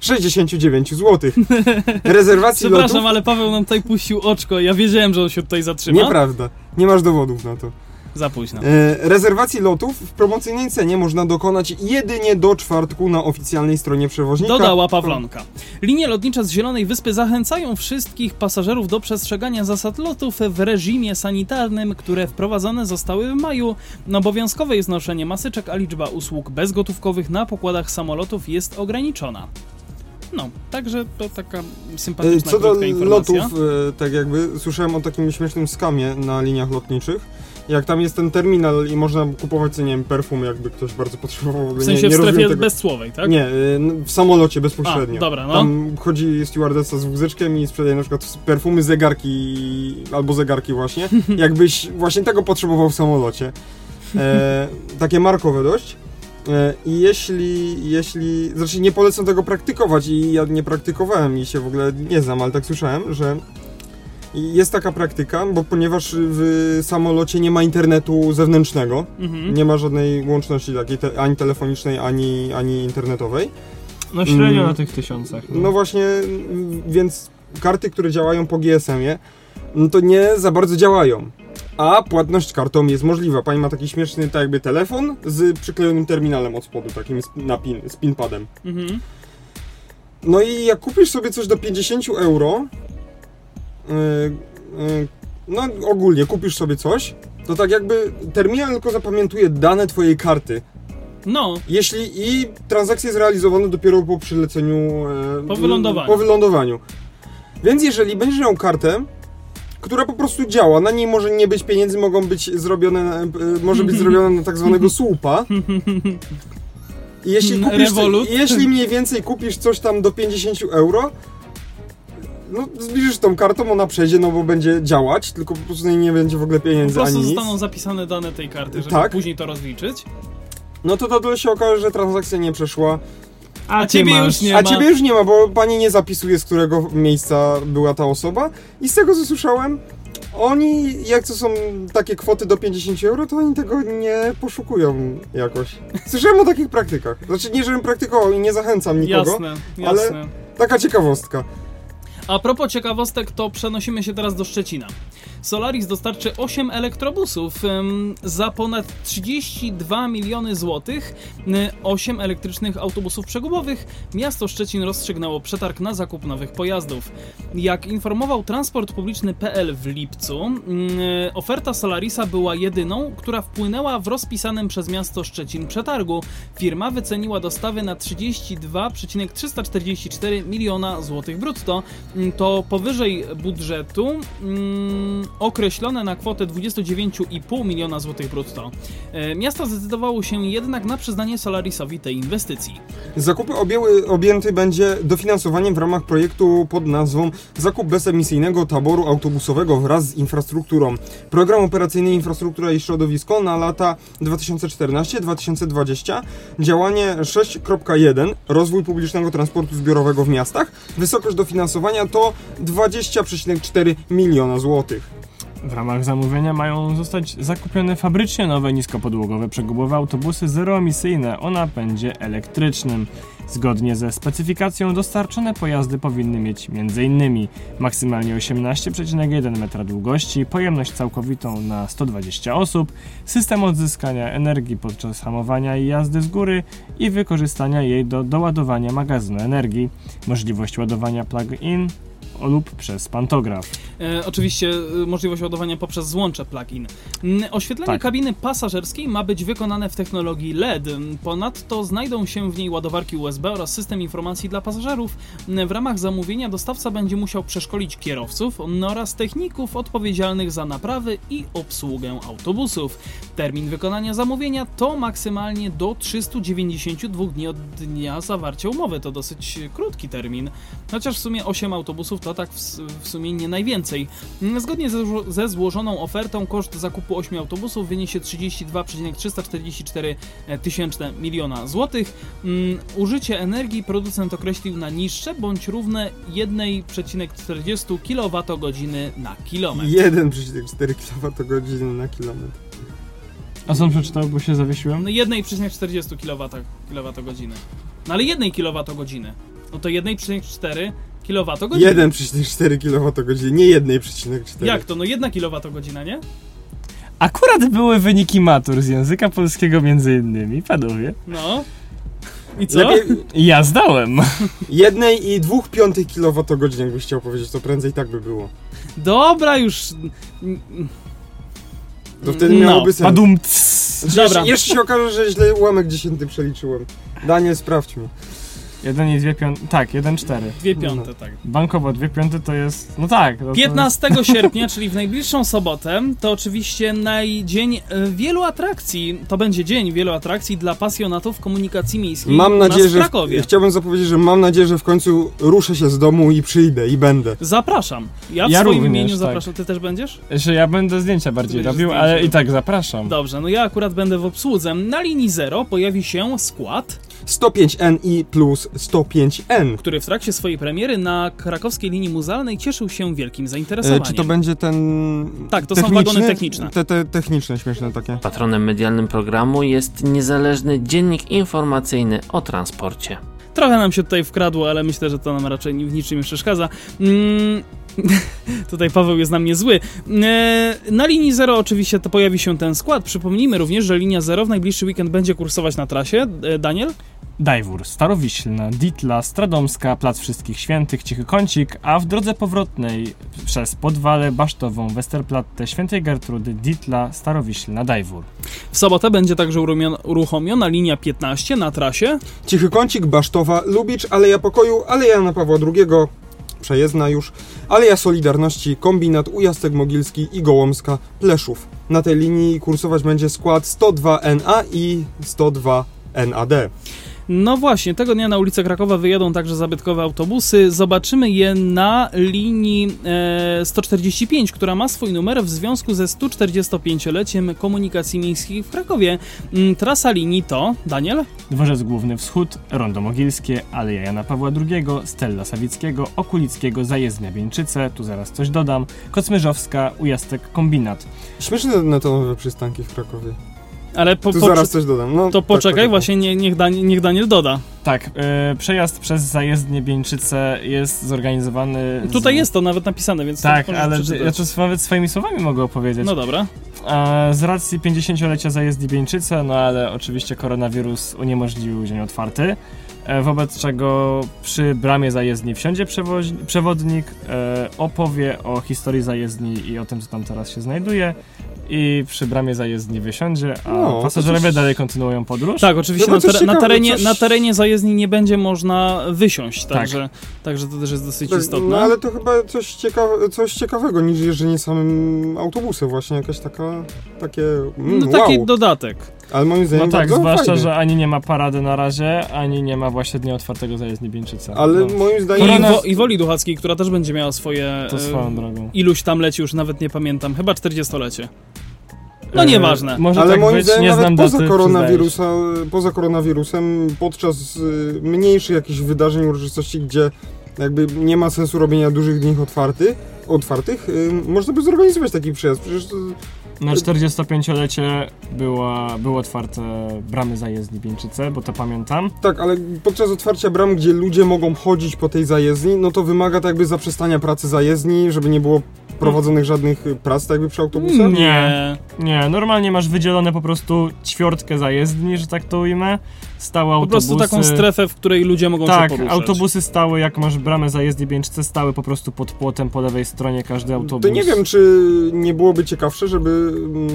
69 zł. *laughs* Rezerwacji Przepraszam, lotów... ale Paweł nam tutaj puścił oczko. Ja wiedziałem, że on się tutaj zatrzyma. Nieprawda. Nie masz dowodów na to. Za późno. E, rezerwacji lotów w promocyjnej cenie można dokonać jedynie do czwartku na oficjalnej stronie przewoźnika. Dodała Pawlonka. Linie lotnicze z Zielonej Wyspy zachęcają wszystkich pasażerów do przestrzegania zasad lotów w reżimie sanitarnym, które wprowadzone zostały w maju. Obowiązkowe jest noszenie maseczek, a liczba usług bezgotówkowych na pokładach samolotów jest ograniczona. No, także to taka E, sympatyczna Co do lotów, e, tak jakby słyszałem o takim śmiesznym skamie na liniach lotniczych. Jak tam jest ten terminal i można kupować, co nie wiem, perfum, jakby ktoś bardzo potrzebował. w sensie nie, nie w strefie tego. bezsłowej, tak? Nie, e, w samolocie bezpośrednio. A, dobra, no. Tam chodzi stewardessa z wózeczkiem i sprzedaje na przykład perfumy, zegarki albo zegarki właśnie. *laughs* Jakbyś właśnie tego potrzebował w samolocie. E, takie markowe dość. E, I jeśli, jeśli, znaczy nie polecam tego praktykować i ja nie praktykowałem i się w ogóle nie znam, ale tak słyszałem, że jest taka praktyka, bo ponieważ w samolocie nie ma internetu zewnętrznego, Mhm. nie ma żadnej łączności takiej te, ani telefonicznej, ani, ani internetowej. No średnio Mm. na tych tysiącach. No właśnie, mm, więc karty, które działają po GSM-ie, no to nie za bardzo działają. A płatność kartą jest możliwa. Pani ma taki śmieszny, tak jakby telefon z przyklejonym terminalem od spodu, takim z, na pin, z pinpadem. Mhm. No i jak kupisz sobie coś do 50 euro, yy, yy, no ogólnie kupisz sobie coś, to tak jakby terminal tylko zapamiętuje dane twojej karty. No, Jeśli i transakcja jest realizowana dopiero po przyleceniu. e, Po wylądowaniu. Po wylądowaniu. Więc jeżeli będziesz miał kartę, która po prostu działa, na niej może nie być pieniędzy, mogą być zrobione, e, może być zrobione na tak zwanego *laughs* słupa. Jeśli kupisz, jeśli mniej więcej kupisz coś tam do 50 euro, no zbliżysz tą kartą, ona przejdzie, no bo będzie działać, tylko po prostu nie będzie w ogóle po pieniędzy prostu ani nic. zostaną zapisane dane tej karty, żeby Tak. później to rozliczyć. No to to się okaże, że transakcja nie przeszła. A ciebie masz- już nie A ma. ciebie już nie ma, bo pani nie zapisuje, z którego miejsca była ta osoba. I z tego co słyszałem, oni, jak to są takie kwoty do 50 euro, to oni tego nie poszukują jakoś. Słyszałem o takich praktykach. Znaczy nie, żebym praktykował i nie zachęcam nikogo. Jasne, ale- jasne. Taka ciekawostka. A propos ciekawostek, to przenosimy się teraz do Szczecina. Solaris dostarczy 8 elektrobusów za ponad 32 miliony złotych. y, 8 elektrycznych autobusów przegubowych. Miasto Szczecin rozstrzygnęło przetarg na zakup nowych pojazdów. Jak informował Transport Publiczny.pl w lipcu, oferta Solarisa była jedyną, która wpłynęła w rozpisanym przez miasto Szczecin przetargu. Firma wyceniła dostawy na 32,344 miliona złotych brutto. To powyżej budżetu określone na kwotę 29,5 miliona złotych brutto. E, Miasto zdecydowało się jednak na przyznanie Solarisowi tej inwestycji. Zakupy objęły, objęty będzie dofinansowaniem w ramach projektu pod nazwą Zakup bezemisyjnego taboru autobusowego wraz z infrastrukturą. Program operacyjny Infrastruktura i Środowisko na lata 2014-2020. Działanie 6.1 Rozwój publicznego transportu zbiorowego w miastach. Wysokość dofinansowania to 20,4 miliona złotych. W ramach zamówienia mają zostać zakupione fabrycznie nowe niskopodłogowe przegubowe autobusy zeroemisyjne o napędzie elektrycznym. Zgodnie ze specyfikacją dostarczone pojazdy powinny mieć m.in. maksymalnie 18,1 metra długości, pojemność całkowitą na 120 osób, system odzyskania energii podczas hamowania i jazdy z góry i wykorzystania jej do doładowania magazynu energii, możliwość ładowania plug-in lub przez pantograf. E, oczywiście e, możliwość ładowania poprzez złącze plug-in. Oświetlenie Tak. kabiny pasażerskiej ma być wykonane w technologii LED. Ponadto znajdą się w niej ładowarki USB oraz system informacji dla pasażerów. W ramach zamówienia dostawca będzie musiał przeszkolić kierowców oraz techników odpowiedzialnych za naprawy i obsługę autobusów. Termin wykonania zamówienia to maksymalnie do 392 dni od dnia zawarcia umowy. To dosyć krótki termin. Chociaż w sumie 8 autobusów to tak w, w sumie nie najwięcej. Zgodnie ze, ze złożoną ofertą koszt zakupu 8 autobusów wyniesie 32,344 tysięczne miliona złotych. Mm, Użycie energii producent określił na niższe bądź równe 1,40 kWh na kilometr. 1,4 kWh na kilometr. A co on przeczytał, bo się zawiesiłem? No 1,40 kWh. No ale 1 kWh. No to 1,4 kWh. 1,4 kWh, nie 1,4. Jak to? No 1 kWh, nie? Akurat były wyniki matur z języka polskiego między innymi, panowie. No. I co? Lepiej ja zdałem. *laughs* jednej i dwóch piątych kWh, jakbyś chciał powiedzieć, to prędzej tak by było. Dobra, już. To wtedy No. miałoby sens. Padum. Znaczy, Dobra. Jeszcze, jeszcze się okaże, że źle ułamek dziesiętny przeliczyłem. Daniel, sprawdź mi. Jeden i dwie piąte. Tak, jeden cztery. Dwie piąte, tak. Bankowo dwie piąte to jest. No tak. No to 15 sierpnia, czyli w najbliższą sobotę, to oczywiście naj dzień e, wielu atrakcji. To będzie dzień wielu atrakcji dla pasjonatów komunikacji miejskiej Mam nadzieję, nas w że. Krakowie. Chciałbym zapowiedzieć, że mam nadzieję, że w końcu ruszę się z domu i przyjdę i będę. Zapraszam. Ja w Ja swoim również, imieniu tak. zapraszam. Ty też będziesz? Że ja będę zdjęcia bardziej robił, zdjęcia ale i tak zapraszam. Dobrze, no ja akurat będę w obsłudze. Na linii 0 pojawi się skład. 105N i plus 105N. który w trakcie swojej premiery na krakowskiej linii muzealnej cieszył się wielkim zainteresowaniem. E, czy to będzie ten... Tak, to są wagony techniczne. Te, te techniczne, śmieszne takie. Patronem medialnym programu jest niezależny dziennik informacyjny o transporcie. Trochę nam się tutaj wkradło, ale myślę, że to nam raczej w niczym nie przeszkadza. Mm, *laughs* tutaj Paweł jest na mnie zły. E, na linii 0 oczywiście to pojawi się ten skład. Przypomnijmy również, że linia 0 w najbliższy weekend będzie kursować na trasie. E, Daniel? Dajwór, Starowiślna, Ditla, Stradomska, Plac Wszystkich Świętych, Cichy Kącik, a w drodze powrotnej przez Podwale, Basztową, Westerplatte, Świętej Gertrudy, Ditla, Starowiślna, Dajwór. W sobotę będzie także uruchomiona linia 15 na trasie. Cichy Kącik, Basztowa, Lubicz, Aleja Pokoju, Aleja Jana Pawła II, przejezdna już, Aleja Solidarności, Kombinat, Ujastek Mogilski i Gołomska, Pleszów. Na tej linii kursować będzie skład 102NA i 102NAD. No właśnie, tego dnia na ulicę Krakowa wyjadą także zabytkowe autobusy. Zobaczymy je na linii e, 145, która ma swój numer w związku ze 145-leciem komunikacji miejskiej w Krakowie. Mm, Trasa linii to, Daniel? Dworzec Główny Wschód, Rondo Mogilskie, Aleja Jana Pawła II, Stella Sawickiego, Okulickiego, Zajezdnia Wieńczyce, tu zaraz coś dodam, Kocmyrzowska, Ujastek, Kombinat. Śmieszne netonowe przystanki w Krakowie. Ale po, Tu po, zaraz coś dodam. No, to tak, poczekaj, tak, właśnie nie, niech, Dan, niech Daniel doda. Tak, e, przejazd przez Zajezdnię Wieńczyce jest zorganizowany... Tutaj z... jest to nawet napisane, więc Tak, ale przeczytać. ja to nawet swoimi słowami mogę opowiedzieć. No dobra. E, Z racji 50-lecia zajezdni Bieńczyce, no ale oczywiście koronawirus uniemożliwił dzień otwarty, e, wobec czego przy bramie zajezdni wsiądzie przewoź- przewodnik, e, opowie o historii zajezdni i o tym, co tam teraz się znajduje i przy bramie zajezdni wysiądzie, a No, pasażerowie coś- dalej kontynuują podróż. Tak, oczywiście Chyba na, coś tere- na, terenie, coś- na terenie zajezdni nie będzie można wysiąść, Tak. także, także to też jest dosyć Tak, istotne. No ale to chyba coś, ciekawe, coś ciekawego niż jeżdżenie samym autobusem, właśnie jakaś taka, takie, mm, No taki wow. dodatek. Ale moim No zdaniem tak, bardzo zwłaszcza, że ani nie ma parady na razie, ani nie ma właśnie dnia otwartego zajezdni Bieńczyce. Ale no, moim I, zdaniem... Korona- wo, I Woli Duchackiej, która też będzie miała swoje... to e, swoją drogą. Iluś tam leci, już nawet nie pamiętam, chyba 40-lecie. No E, nieważne. Może Ale tak moim być, zdaniem nie nawet poza, daty, koronawirusa, poza koronawirusem, podczas y, mniejszych jakichś wydarzeń, uroczystości, gdzie jakby nie ma sensu robienia dużych dni otwarty, otwartych, y, można by zorganizować taki przyjazd. Przecież to, Na 45-lecie była, były otwarte bramy zajezdni Bieńczyce, bo to pamiętam. tak, ale podczas otwarcia bram, gdzie ludzie mogą chodzić po tej zajezdni, no to wymaga tak jakby zaprzestania pracy zajezdni, żeby nie było prowadzonych żadnych prac tak jakby przy autobusach. Nie. Nie, normalnie masz wydzielone po prostu ćwiortkę zajezdni, że tak to ujmę. Stały Po autobusy. prostu taką strefę, w której ludzie mogą Tak, się poruszać. autobusy stały, jak masz bramę zajezdni Bieńczyce, stały po prostu pod płotem po lewej stronie każdy autobus. To nie wiem, czy nie byłoby ciekawsze, żeby mm,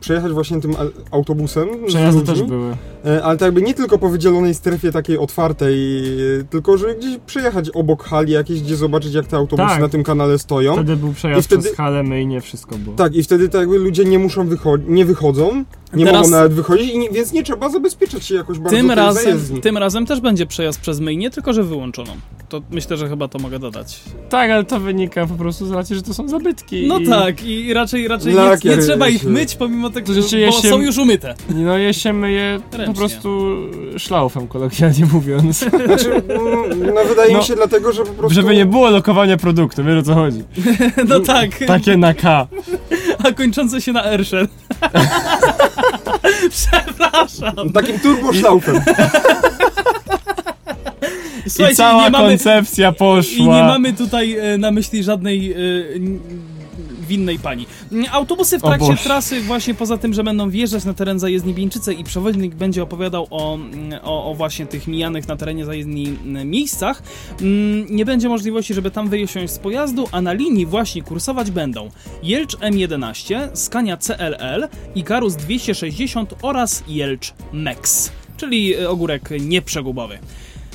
przejechać właśnie tym autobusem Przejazdy też były. e, ale tak jakby nie tylko po wydzielonej strefie takiej otwartej, e, tylko że gdzieś przejechać obok hali jakieś, gdzie zobaczyć jak te autobusy Tak. na tym kanale stoją. Wtedy był przejazd I wtedy- przez halę, my i nie wszystko było. Tak, i wtedy tak jakby ludzie nie muszą wychodzić, nie wychodzą, nie Teraz- mogą nawet wychodzić, i nie, więc nie trzeba zabezpieczać się jakoś bardzo Tym razem, tym razem też będzie przejazd przez myjnię, tylko że wyłączoną. To myślę, że chyba to mogę dodać. Tak, ale to wynika po prostu z racji, że to są zabytki. No i... tak, i raczej, raczej nie, Lakier nie trzeba ich myć, pomimo tego, To że je bo się- są już umyte. No je się myje po Ręcznie. prostu szlaufem, kolokwialnie mówiąc. Znaczy, mm, no wydaje No, mi się dlatego, że po prostu... Żeby nie było lokowania produktu, wiesz o co chodzi. *laughs* No tak, Takie na K. *laughs* a kończące się na Ersher. *laughs* Takim turboszlaufem. I cała nie mamy, koncepcja poszła. I nie mamy tutaj e, na myśli żadnej e, winnej pani. Autobusy w trakcie trasy, właśnie poza tym, że będą wjeżdżać na teren zajezdni Bieńczyce i przewodnik będzie opowiadał o, o, o właśnie tych mijanych na terenie zajezdni miejscach, nie będzie możliwości, żeby tam wysiąść z pojazdu, a na linii właśnie kursować będą Jelcz M11, Scania CLL, Ikarus 260 oraz Jelcz Mex, czyli e, ogórek nieprzegubowy.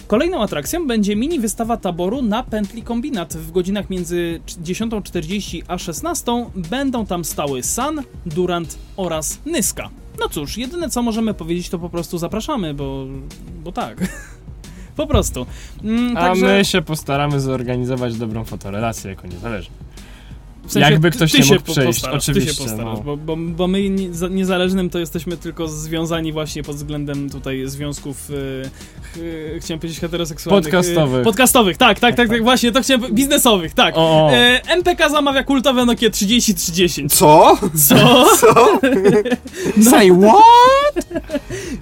Kolejną atrakcją będzie mini wystawa taboru na pętli kombinat. W godzinach między 10.40 a 16.00 będą tam stały San, Durant oraz Nyska. No cóż, jedyne co możemy powiedzieć to po prostu zapraszamy, bo, bo tak. *laughs* po prostu. Mm, A także my się postaramy zorganizować dobrą fotorelację jako niezależni. W sensie, Jakby ty- ktoś ty nie się mógł przejść, postarasz, Ty oczywiście, się postarasz, no. bo, bo, bo my nie, za- niezależnym to jesteśmy tylko związani właśnie pod względem tutaj związków, y, ch- chciałem powiedzieć heteroseksualnych. Podcastowych. Y, podcastowych, tak, tak, tak, tak, właśnie, to chciałem, biznesowych, tak. O, o. E, MPK zamawia kultowe Nokia 3030. Co? Co? *laughs* Co? Say what?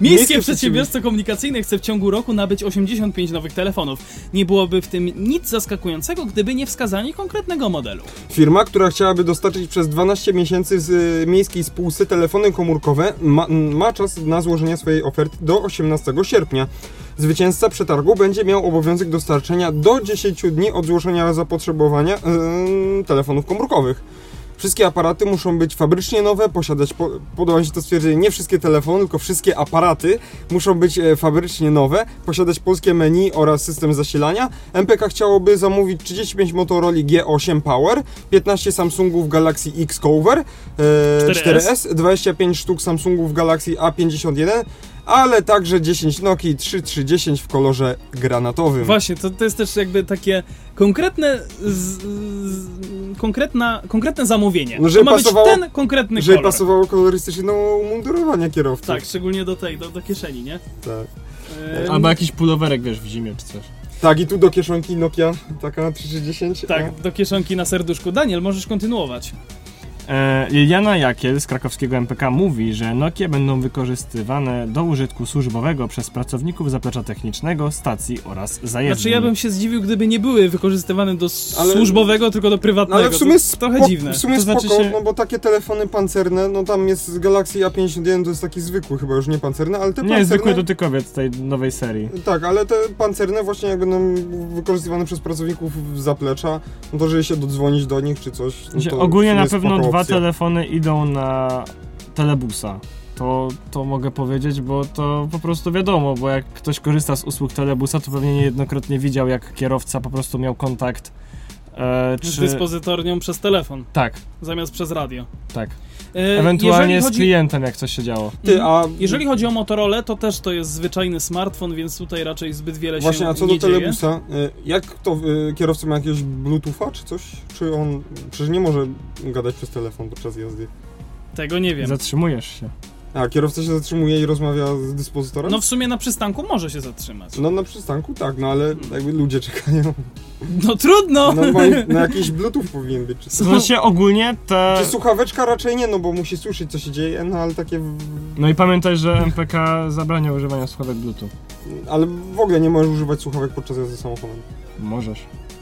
Miejskie Miejskie przedsiębiorstwo komunikacyjne chce w ciągu roku nabyć 85 nowych telefonów. Nie byłoby w tym nic zaskakującego, gdyby nie wskazanie konkretnego modelu. Firma, która chciałaby dostarczyć przez 12 miesięcy z y, miejskiej spółce telefony komórkowe, ma, ma czas na złożenie swojej oferty do 18 sierpnia. Zwycięzca przetargu będzie miał obowiązek dostarczenia do 10 dni od zgłoszenia zapotrzebowania yy, telefonów komórkowych. Wszystkie aparaty muszą być fabrycznie nowe, posiadać, po, podoba mi się to stwierdzenie, nie wszystkie telefony, tylko wszystkie aparaty muszą być e, fabrycznie nowe, posiadać polskie menu oraz system zasilania. MPK chciałoby zamówić 35 Motorola G8 Power, 15 Samsungów Galaxy X Cover, e, 4S. 4S, 25 sztuk Samsungów Galaxy A51, ale także 10 Nokii 3310 w kolorze granatowym. Właśnie, to, to jest też jakby takie konkretne z, z, konkretna, konkretne zamówienie. No, żeby to ma pasowało- być ten konkretny Żeby kolor. pasowało kolorystycznie do umundurowania kierowców. Tak, szczególnie do tej, do, do kieszeni, nie? tak. E, Albo jakiś pulowerek, wiesz, w zimie czy coś. Tak, i tu do kieszonki Nokia taka 3310. Tak, do kieszonki na serduszku. Daniel, możesz kontynuować. E, Liliana Jakiel z krakowskiego MPK mówi, że Nokie będą wykorzystywane do użytku służbowego przez pracowników zaplecza technicznego, stacji oraz zajezdni. Znaczy ja bym się zdziwił, gdyby nie były wykorzystywane do Ale- służbowego, tylko do No prywatnego. ale w sumie to trochę dziwne. W sumie To spoko, znaczy się- no bo takie telefony pancerne, no tam jest Galaxy A51, to jest taki zwykły chyba już nie pancerny, ale te Nie, pancerne... zwykły dotykowiec tej nowej serii. Tak, ale te pancerne właśnie jak będą wykorzystywane przez pracowników zaplecza, no to żeby się dodzwonić do nich czy coś, no Znaczy, to ogólnie na pewno spoko dwa telefony idą na telebusa. To, to mogę powiedzieć, bo to po prostu wiadomo, bo jak ktoś korzysta z usług telebusa, to pewnie niejednokrotnie widział, jak kierowca po prostu miał kontakt. E, Z czy... dyspozytornią przez telefon, Tak, zamiast przez radio. tak. E, Ewentualnie jeżeli z chodzi- klientem, jak coś się działo. Ty, a Jeżeli chodzi o Motorola, to też to jest zwyczajny smartfon, więc tutaj raczej zbyt wiele właśnie, się a co nie do dzieje. telebusa, y, jak to y, kierowca ma jakiegoś bluetootha czy coś? Czy on przecież nie może gadać przez telefon podczas jazdy? Tego nie wiem. Zatrzymujesz się. A kierowca się zatrzymuje i rozmawia z dyspozytorem? No w sumie na przystanku może się zatrzymać. No na przystanku tak, no ale jakby ludzie czekają. No trudno! No, moim, no jakiś bluetooth powinien być. Czy, W sensie ogólnie te... czy słuchaweczka raczej nie, no bo musi słyszeć co się dzieje, no ale takie... w- No i pamiętaj, że MPK zabrania używania słuchawek Bluetooth. Ale w ogóle nie możesz używać słuchawek podczas jazdy samochodem. Możesz.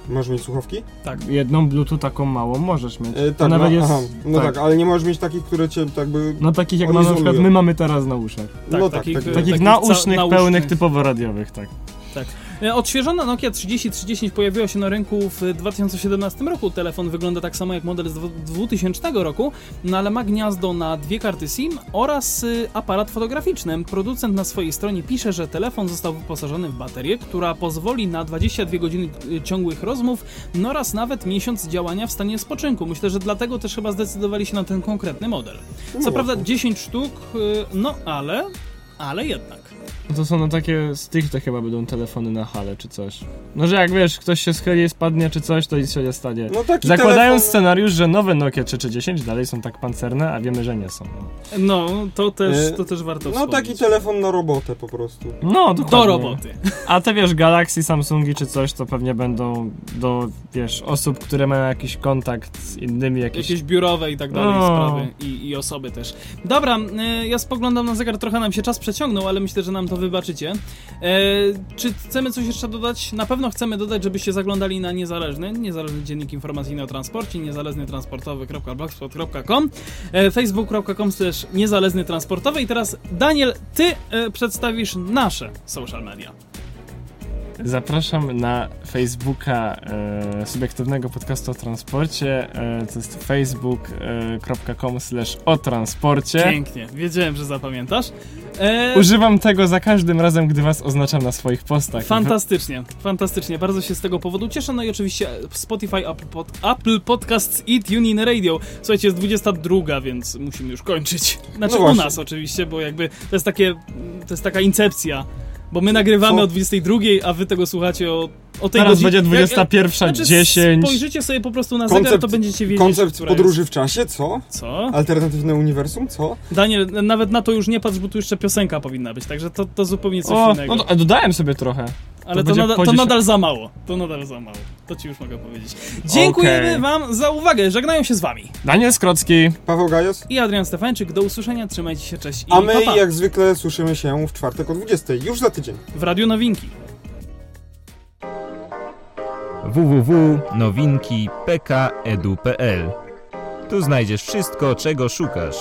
Możesz mieć słuchawki? Jedną Bluetooth taką małą możesz mieć. E, to tak, nawet no, jest... aha, no tak. ale nie możesz mieć takich, które cię tak by... No takich jak mamy na przykład my mamy teraz na uszach. Tak, no tak, takich, tak, e, Takich ca- nausznych, nausznych. pełnych, typowo radiowych, tak. E, Odświeżona Nokia 3030 pojawiła się na rynku w 2017 roku. Telefon wygląda tak samo jak model z dwu- 2000 roku, no ale ma gniazdo na dwie karty SIM oraz y, aparat fotograficzny. Producent na swojej stronie pisze, że telefon został wyposażony w baterię, która pozwoli na 22 godziny y, ciągłych rozmów no oraz nawet miesiąc działania w stanie spoczynku. Myślę, że dlatego też chyba zdecydowali się na ten konkretny model. Co No prawda właśnie. 10 sztuk, y, no ale, ale jednak. No to są no takie stricte chyba będą telefony na hale czy coś. No że jak wiesz, ktoś się schyli, spadnie czy coś, to nic się nie stanie. No taki Zakładając telefon- scenariusz, że nowe Nokia 3310 dalej są tak pancerne, a wiemy, że nie są. No, No, to też, E, to też warto No wspomnieć. taki telefon na robotę po prostu. no dokładnie. Do roboty. A te wiesz, Galaxy, Samsungi czy coś, to pewnie będą do, wiesz, osób, które mają jakiś kontakt z innymi, jakieś... Jakieś biurowe i tak dalej No. sprawy I, i osoby też. Dobra, e, ja spoglądam na zegar, trochę nam się czas przeciągnął, ale myślę, że nam to wybaczycie. E, czy chcemy coś jeszcze dodać? Na pewno chcemy dodać, żebyście zaglądali na niezależny, niezależny dziennik informacyjny o transporcie, niezależny transportowy.blogspot.com, e, facebook.com slash niezależny transportowy i teraz Daniel, ty e, przedstawisz nasze social media. Zapraszam na Facebooka e, subiektywnego podcastu o transporcie. E, to jest facebook.com slash o transporcie. Pięknie, wiedziałem, że zapamiętasz. E, Używam tego za każdym razem, gdy was oznaczam na swoich postach. Fantastycznie, fantastycznie. Bardzo się z tego powodu cieszę. No i oczywiście Spotify, Apple, Pod, Apple Podcasts i TuneIn Radio. Słuchajcie, jest 22, więc musimy już kończyć. Znaczy No u nas oczywiście, bo jakby to jest takie, to jest taka incepcja Bo my nagrywamy Co? o 22, a wy tego słuchacie o, o tej Teraz godzinie. będzie Jak- jak- 21.10. Znaczy, spojrzycie sobie po prostu na zegar, to będziecie wiedzieć, koncept podróży w czasie, co? Jest. Co? Alternatywne uniwersum, co? Daniel, nawet na to już nie patrz, bo tu jeszcze piosenka powinna być, także to, to zupełnie coś O, innego. no dodałem sobie trochę. Ale to, będzie nada, to 10. nadal za mało. To nadal za mało. To ci już mogę powiedzieć. Dziękujemy Okej. wam za uwagę. Żegnają się z wami. Daniel Skrocki. Paweł Gajos? I Adrian Stefańczyk. Do usłyszenia. Trzymajcie się. Cześć. I A my pa, pa. jak zwykle słyszymy się w czwartek o 20. Już za tydzień. w Radiu Nowinki. www.nowinki.pk.edu.pl Tu znajdziesz wszystko, czego szukasz.